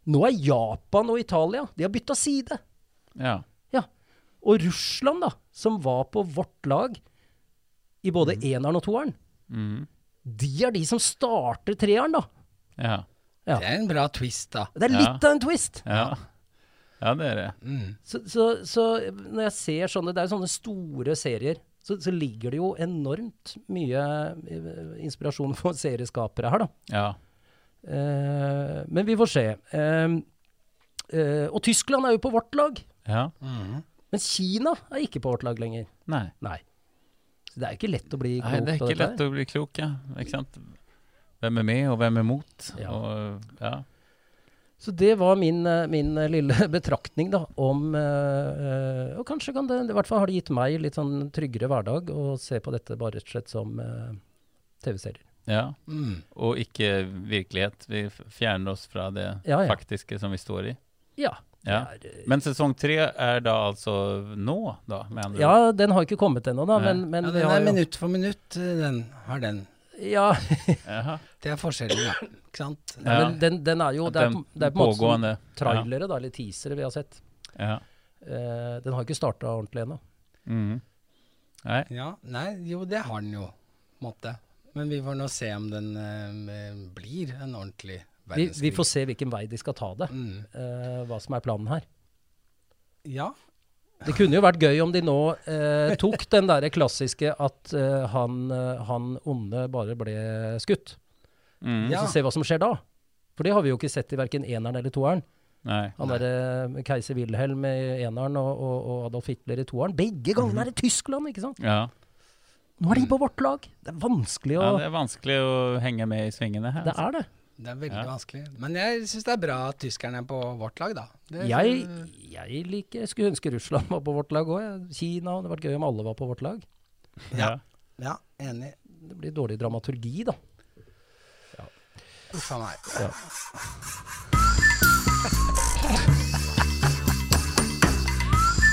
Nå er Japan og Italia De har bytta side. Ja. Ja. Og Russland, da, som var på vårt lag i både eneren og toeren, Mhm. de er de som starter treeren, da. Ja. Ja. Det er en bra twist, da. Det er Ja. litt av en twist. Ja. Ja, det er det. Mm. Så, så, så når jeg ser sånne Det er jo sånne store serier. Så, så ligger det jo enormt mye eh, inspirasjon for serieskapere her, da. Ja. Uh, men vi får se. Uh, uh, og Tyskland er jo på vårt lag. Ja. Mm. Men Kina er ikke på vårt lag lenger. Nei. Nei. Så det er ikke lett å bli klok Nei, det er ikke lett å bli klok, ja. Ikke sant? Hvem er med, og hvem er mot? Ja. Og, ja. Så det var min, eh, min eh, lille betraktning da, om eh, eh, Og kanskje kan det I hvert fall har det gitt meg litt sånn tryggere hverdag å se på dette bare rett og slett som eh, TV-serier. ja. Mm. Og ikke virkelighet. Vi fjerner oss fra det Ja, ja. faktiske som vi står i. Ja. Ja. Men sesong tre er da altså nå, da? Ja, den har ikke kommet ennå, da. Men, men Ja, den er jo minutt for minutt, den har den. Ja, Det er forskjellen, ja. Ikke sant? ja. men den, den er jo Det er, på- det er på en måte trailere, da, eller teasere vi har sett. Ja. Eh, den har ikke starta ordentlig ennå. Mm. Nei. Ja, nei, jo, det har den jo, på en måte. Men vi får nå se om den uh, blir en ordentlig verdenskrig. vi får se hvilken vei de skal ta det. Mm. Uh, hva som er planen her. Ja. Det kunne jo vært gøy om de nå eh, tok den derre klassiske at eh, han, eh, han onde bare ble skutt. Mm. Og Så se hva som skjer da. For det har vi jo ikke sett i verken eneren eller toeren. Nei. Han derre keiser Wilhelm i eneren og, og, og Adolf Hitler i toeren. Begge gangene er det Tyskland, ikke sant? Ja. Nå er de på vårt lag! Det er vanskelig å ja, det er vanskelig å henge med i svingene her. Det altså. er det. Det er veldig Ja. vanskelig. Men jeg syns det er bra at tyskerne er på vårt lag, da. Det, Jeg, jeg liker Jeg skulle ønske Russland var på vårt lag òg. Kina. Det hadde vært gøy om alle var på vårt lag. Ja. Ja, enig. Det blir dårlig dramaturgi, da. Uff a meg. Ja.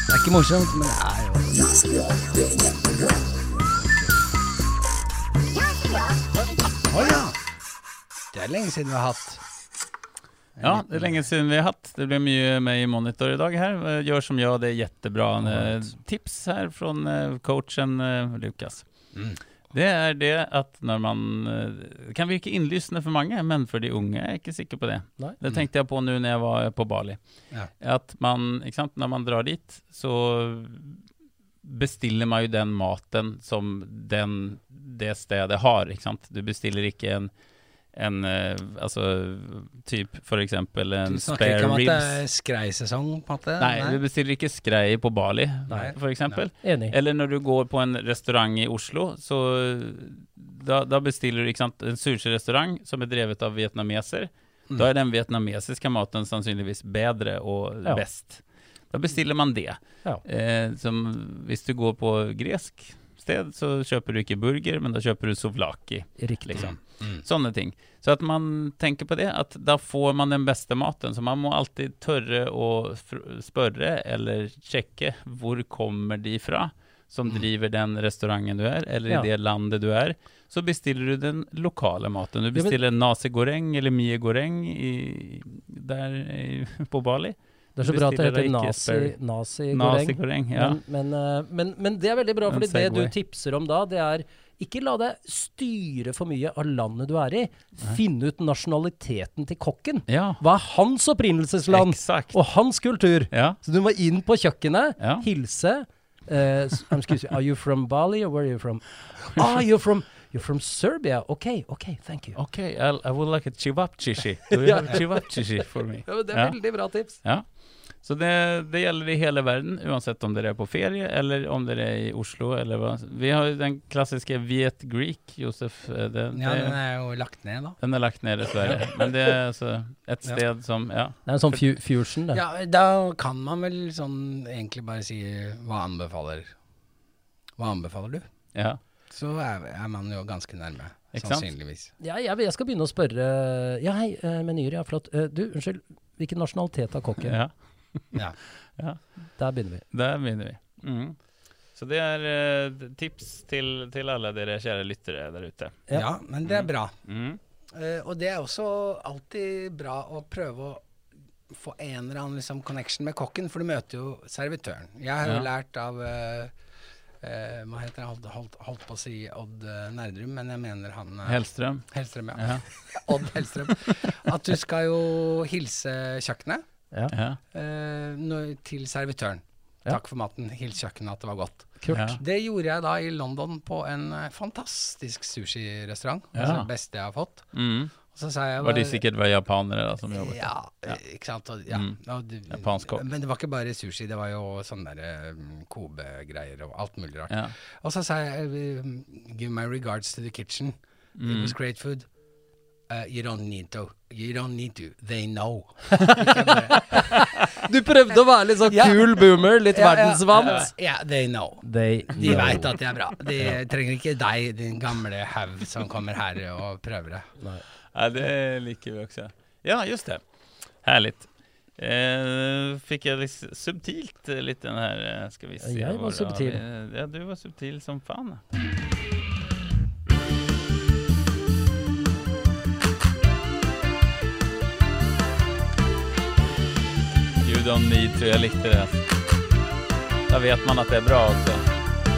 Det er ikke morsomt, men det er jo Det er lenge siden vi har hatt Ja, det er lenge siden vi har hatt. Det blir mye med i monitor i dag her. Gjør som jeg, det er jättebra eh, tips her från eh, coachen eh, Lukas. Mm. Det er det at når man eh, Det kan virke innlysende for mange, men for de unge er jeg ikke sikker på det. Nei. Det tenkte jeg på nå når jeg var på Bali. Ja. At man, ikke sant, når man drar dit, så bestiller man jo den maten som den, det stedet har, ikke sant. Du bestiller ikke en, en eh, altså typ for eksempel en Du snakker ikke om at det er skreisesong, på en måte? Nei, du bestiller ikke skrei på Bali, Nei. for eksempel. Enig. Eller når du går på en restaurant i Oslo, så da, da bestiller du ikke sant, en sushi-restaurant som er drevet av vietnameser. Mm. Da er den vietnamesiske maten sannsynligvis bedre og Ja. best. Da bestiller man det. Ja. Eh, som hvis du går på gresk sted, så kjøper du ikke burger, men da kjøper du souvlaki. Riktig. Liksom. Mm. Sånne ting. Så at man tenker på det, at da får man den beste maten. Så man må alltid tørre å spørre eller sjekke hvor kommer de fra som driver den restauranten du er, eller Ja. i det landet du er. Så bestiller du den lokale maten. Du men- bestiller nasi goreng eller mie goreng i, der i, på Bali. Det er så bra at det heter ikke nazi, ja. Men, men, eh, men, men det er veldig bra, fordi det du tipser om da, det er ikke la deg styre for mye av landet du er i. Finne ut nasjonaliteten til kokken. Ja, Hva er hans opprinnelsesland Exakt. og hans kultur? Ja, Så du må inn på kjøkkenet, Ja. hilse. Uh, excuse me, are you from Bali or where are you from? Ah, you're from you're from Serbia. Okay, okay, thank you. ok, I'll, I would like a chivapchishi. Do you have chivapchishi for me? Det er veldig bra tips. Ja. Så det, det gjelder i hele verden, uansett om dere er på ferie eller om dere er i Oslo. Eller hva. Vi har jo den klassiske Viet Greek, Josef. eh, Det, Ja, den er jo lagt ned, da. den er lagt ned, dessverre. Men det er altså et Ja. sted som Ja. Det er en sånn fu fusion, det. Ja, da kan man vel sånn egentlig bare si hva anbefaler Hva anbefaler du? ja. Så er, er man jo ganske nærme, sannsynligvis. Ja, jeg, jeg skal begynne å spørre Ja, hei, eh, menyer, ja, flott. Eh, du, unnskyld, hvilken nasjonalitet har kokken? ja. Ja. Der begynner vi. Der begynner vi. Mm. Så det er uh, tips til, til alle dere kjære lyttere der ute. Ja. ja, men det er bra. Mm. Uh, og det er også alltid bra å prøve å få en eller annen liksom, connection med kokken, for du møter jo servitøren. Jeg har jo Ja. lært av uh, Uh, Hva heter han? Holdt, holdt, holdt på å si Odd Nerdrum, men jeg mener han uh, Hellstrøm. Hellstrøm, ja. Ja. Odd Hellstrøm. At du skal jo hilse kjøkkenet Ja, eh, når, til servitøren. Ja. Takk for maten. Hils kjøkkenet at det var godt. kult. Ja. Det gjorde jeg da i London på en eh, fantastisk sushirestaurant. Ja. Altså det beste jeg har fått. Mm. Så sa jeg Var de sikkert var japanere da, som jobbet? Ja, Ja. ikke sant. Og, ja. Mm. og Japansk kokk. Men det var ikke bare sushi, det var jo sånne der Kobe-greier og alt mulig rart. Ja. Og så sa jeg Give my regards to the kitchen. It Mm. was great food. Uh, you don't need to. You don't need to. They know. Du prøvde å være litt sånn yeah. kul boomer, litt ja. verdensvant. Ja, they know. They De know. veit at det er bra. De trenger ikke deg, din gamle haug som kommer her og prøver det. Ja, det liker vi også. Ja, just det. Herlig. Eh, fikk jeg litt subtilt eh, litt den her Skal vi se. Jeg var subtil. Ja, du var subtil som fan. You don't need tror jeg likte det. Da vet man at det er bra også.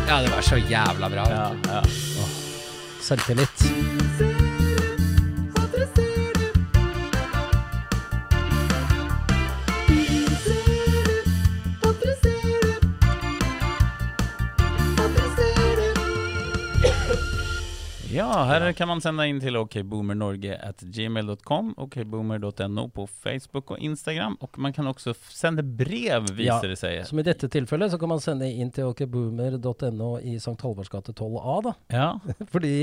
Ja, det var så jævla bra. Ja, ja. Selvtillit. Ja, her kan man sende inn til okboomernorge.gmail.com, okboomer.no på Facebook og Instagram. Og man kan også sende brev, viser det seg. Som i dette tilfellet så kan man sende inn til okboomer.no i St. Halvards gate 12A, da. Ja, Fordi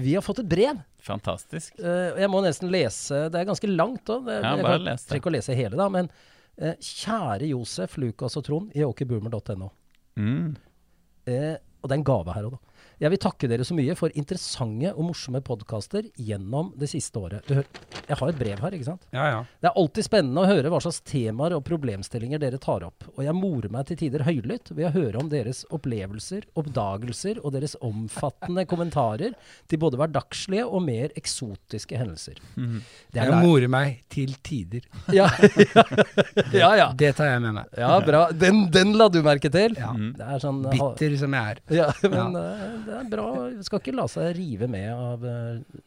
vi har fått et brev. fantastisk. Uh, jeg må nesten lese Det er ganske langt òg. Ja, jeg kan- trenger å lese hele, da. Men uh, kjære Josef, Lukas og Trond i okboomer.no. Mm. Uh, og det er en gave her òg, da. Jeg vil takke dere så mye for interessante og morsomme podkaster gjennom det siste året. Jeg har et brev her, ikke sant? Ja, ja. Det er alltid spennende å høre hva slags temaer og problemstillinger dere tar opp, og jeg morer meg til tider høylytt ved å høre om deres opplevelser, oppdagelser og deres omfattende kommentarer til både hverdagslige og mer eksotiske hendelser. Mm. Det er Jeg morer meg til tider. ja, ja, ja. Det tar jeg med meg. Ja, bra. Den, den la du merke til. Ja. Det er sånn Bitter som jeg er. Ja, men eh, det er bra. Skal ikke la seg rive med av eh,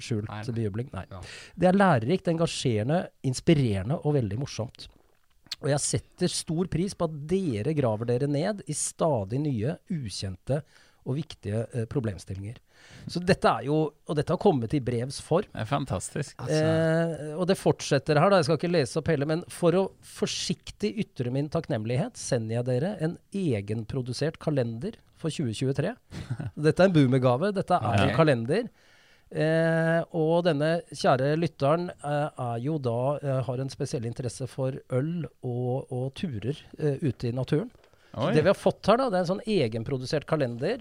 skjult Nei, nei. bejubling. Nei. Ja. Det er lærerikt, engasjerende, inspirerende og veldig morsomt. Og jeg setter stor pris på at dere graver dere ned i stadig nye, ukjente og viktige eh, problemstillinger. Så dette er jo Og dette har kommet i brevs form. Det er fantastisk. Altså, Eh, og det fortsetter her, da. Jeg skal ikke lese opp hele, men for å forsiktig ytre min takknemlighet, sender jeg dere en egenprodusert kalender for 2023. Dette er en boomergave. Dette er en kalender. Eh, og denne kjære lytteren eh, er jo da eh, har en spesiell interesse for øl og, og turer eh, ute i naturen. Så Oi. det vi har fått her, da, det er en sånn egenprodusert kalender.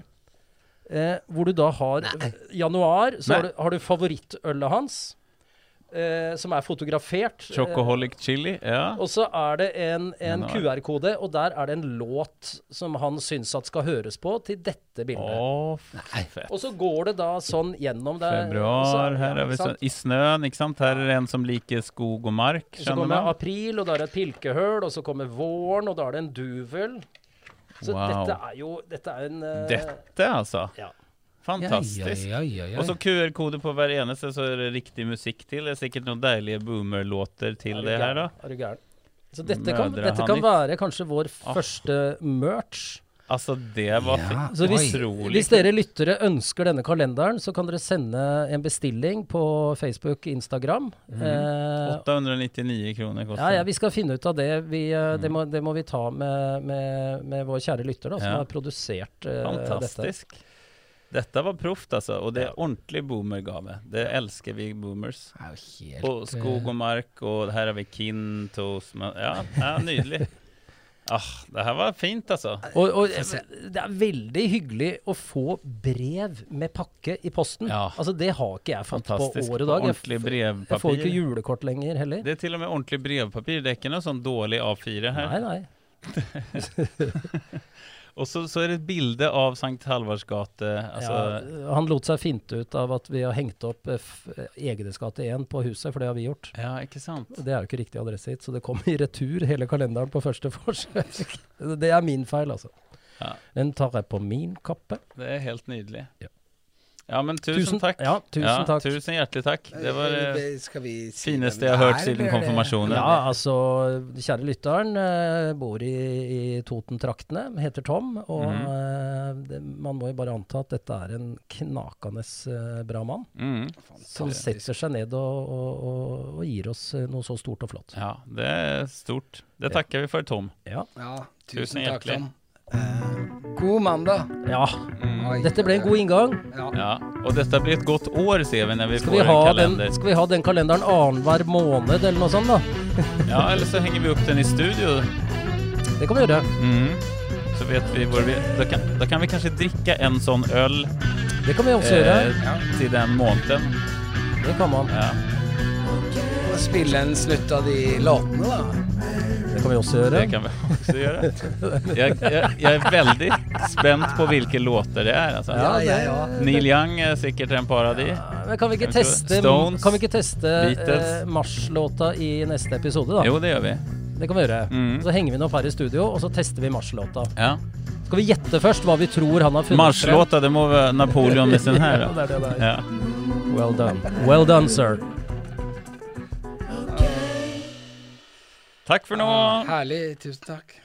Eh, hvor du da har januar, så har du, har du favorittølet hans. Eh, som er fotografert. eh, Chocoholic chili, ja. og så er det en, en QR-kode, og der er det en låt som han syns at skal høres på til dette bildet. Å, fett. Og så går det da sånn gjennom det. Februar, så- her ja, er vi sånn så, i snøen, ikke sant? Her er det en som liker skog og mark, Så kommer man? april, og da er det et pilkehøl, og så kommer våren, og da er det en duvel. Så Wow. dette er jo Dette er en uh, Dette, altså. Ja. Fantastisk. Ja, ja, ja, ja, ja. Og så QR-kode på hver eneste, så er det riktig musikk til. Det er sikkert noen deilige boomer-låter til det her, da. Er du gæren? Så dette kan, dette kan være kanskje vår Ah. første merch. Altså, det var Ja. Så hvis, Utrolig hvis dere lyttere ønsker denne kalenderen, så kan dere sende en bestilling på Facebook, Instagram. Mm. Eh, 899 kroner koster ja, ja, vi skal finne ut av det. Vi, mm. det, må, det må vi ta med, med, med vår kjære lytter, da, som Ja. har produsert eh, dette. Fantastisk. Dette var proft, altså. Og det er ordentlig boomergave. Det elsker vi boomers. Er helt Og skog og mark, og her har vi Kintos men- Ja, ja nydelig. Ah, det her var fint, altså. Og, og det er veldig hyggelig å få brev med pakke i posten. Ja. Altså Det har ikke jeg fått på år og dag. Jeg, Ordentlig brevpapir. jeg får ikke julekort lenger heller. Det er til og med ordentlig brevpapir. Det er ikke noe sånn dårlig A4 her. Nei, nei. Og så, så er det et bilde av Sankt Halvards gate. Altså, ja, han lot seg finte ut av at vi har hengt opp eh, Egenes gate 1 på huset, for det har vi gjort. ja, ikke sant? Det er jo ikke riktig adresse hit, så det kom i retur hele kalenderen på første forsøk. det er min feil, altså. Ja. Den tar jeg på min kappe. Det er helt nydelig. Ja. Ja, men tusen, takk. Ja, tusen Ja, takk. Tusen hjertelig takk. Det var det Eh, Skal vi si fineste jeg har hørt siden det- konfirmasjonen. Ja, altså, kjære lytteren eh, bor i, i Toten-traktene, heter Tom, og mm eh, det, man må jo bare anta at dette er en knakende eh, bra mann, Mm. som setter seg ned og, og, og, gir oss eh, noe så stort og flott. Ja, det er stort. Det takker vi for, Tom. Ja. Ja, Tusen tusen takk. Tom. Eh, god mandag. ja. Mm. Dette ble en god inngang. Ja. Ja, og dette blir et godt år, ser vi når vi Skal får vi, en ha den, kalender. skal vi ha den kalenderen annenhver måned, eller noe sånt, da? Ja, eller så henger vi opp den i studio. Det kan vi gjøre. Mm. Så vet vi hvor vi da kan, da kan vi kanskje drikke en sånn øl Det kan vi også gjøre. Ja. til den måneden. Det kan man. Ja. Spille en snutt av de låtene, da. Det kan vi også gjøre. Det kan vi også gjøre. Jeg, jeg, jeg er veldig spent på hvilke låter det er. Altså. Ja, ja, ja. Neil Young er sikkert en par av de. Men kan vi ikke teste, Stones, kan vi ikke teste eh, Mars-låta i neste episode, da? Jo, det gjør vi. Det kan vi gjøre. Mm. Så henger vi den opp her i studio, og så tester vi Mars-låta. Ja. Skal vi gjette først hva vi tror han har funnet Marslåta, det må være Napoleon med sin her. Ja, det er det det er. Ja. Well done. Well done, sir. Takk for nå. Herlig. Tusen takk.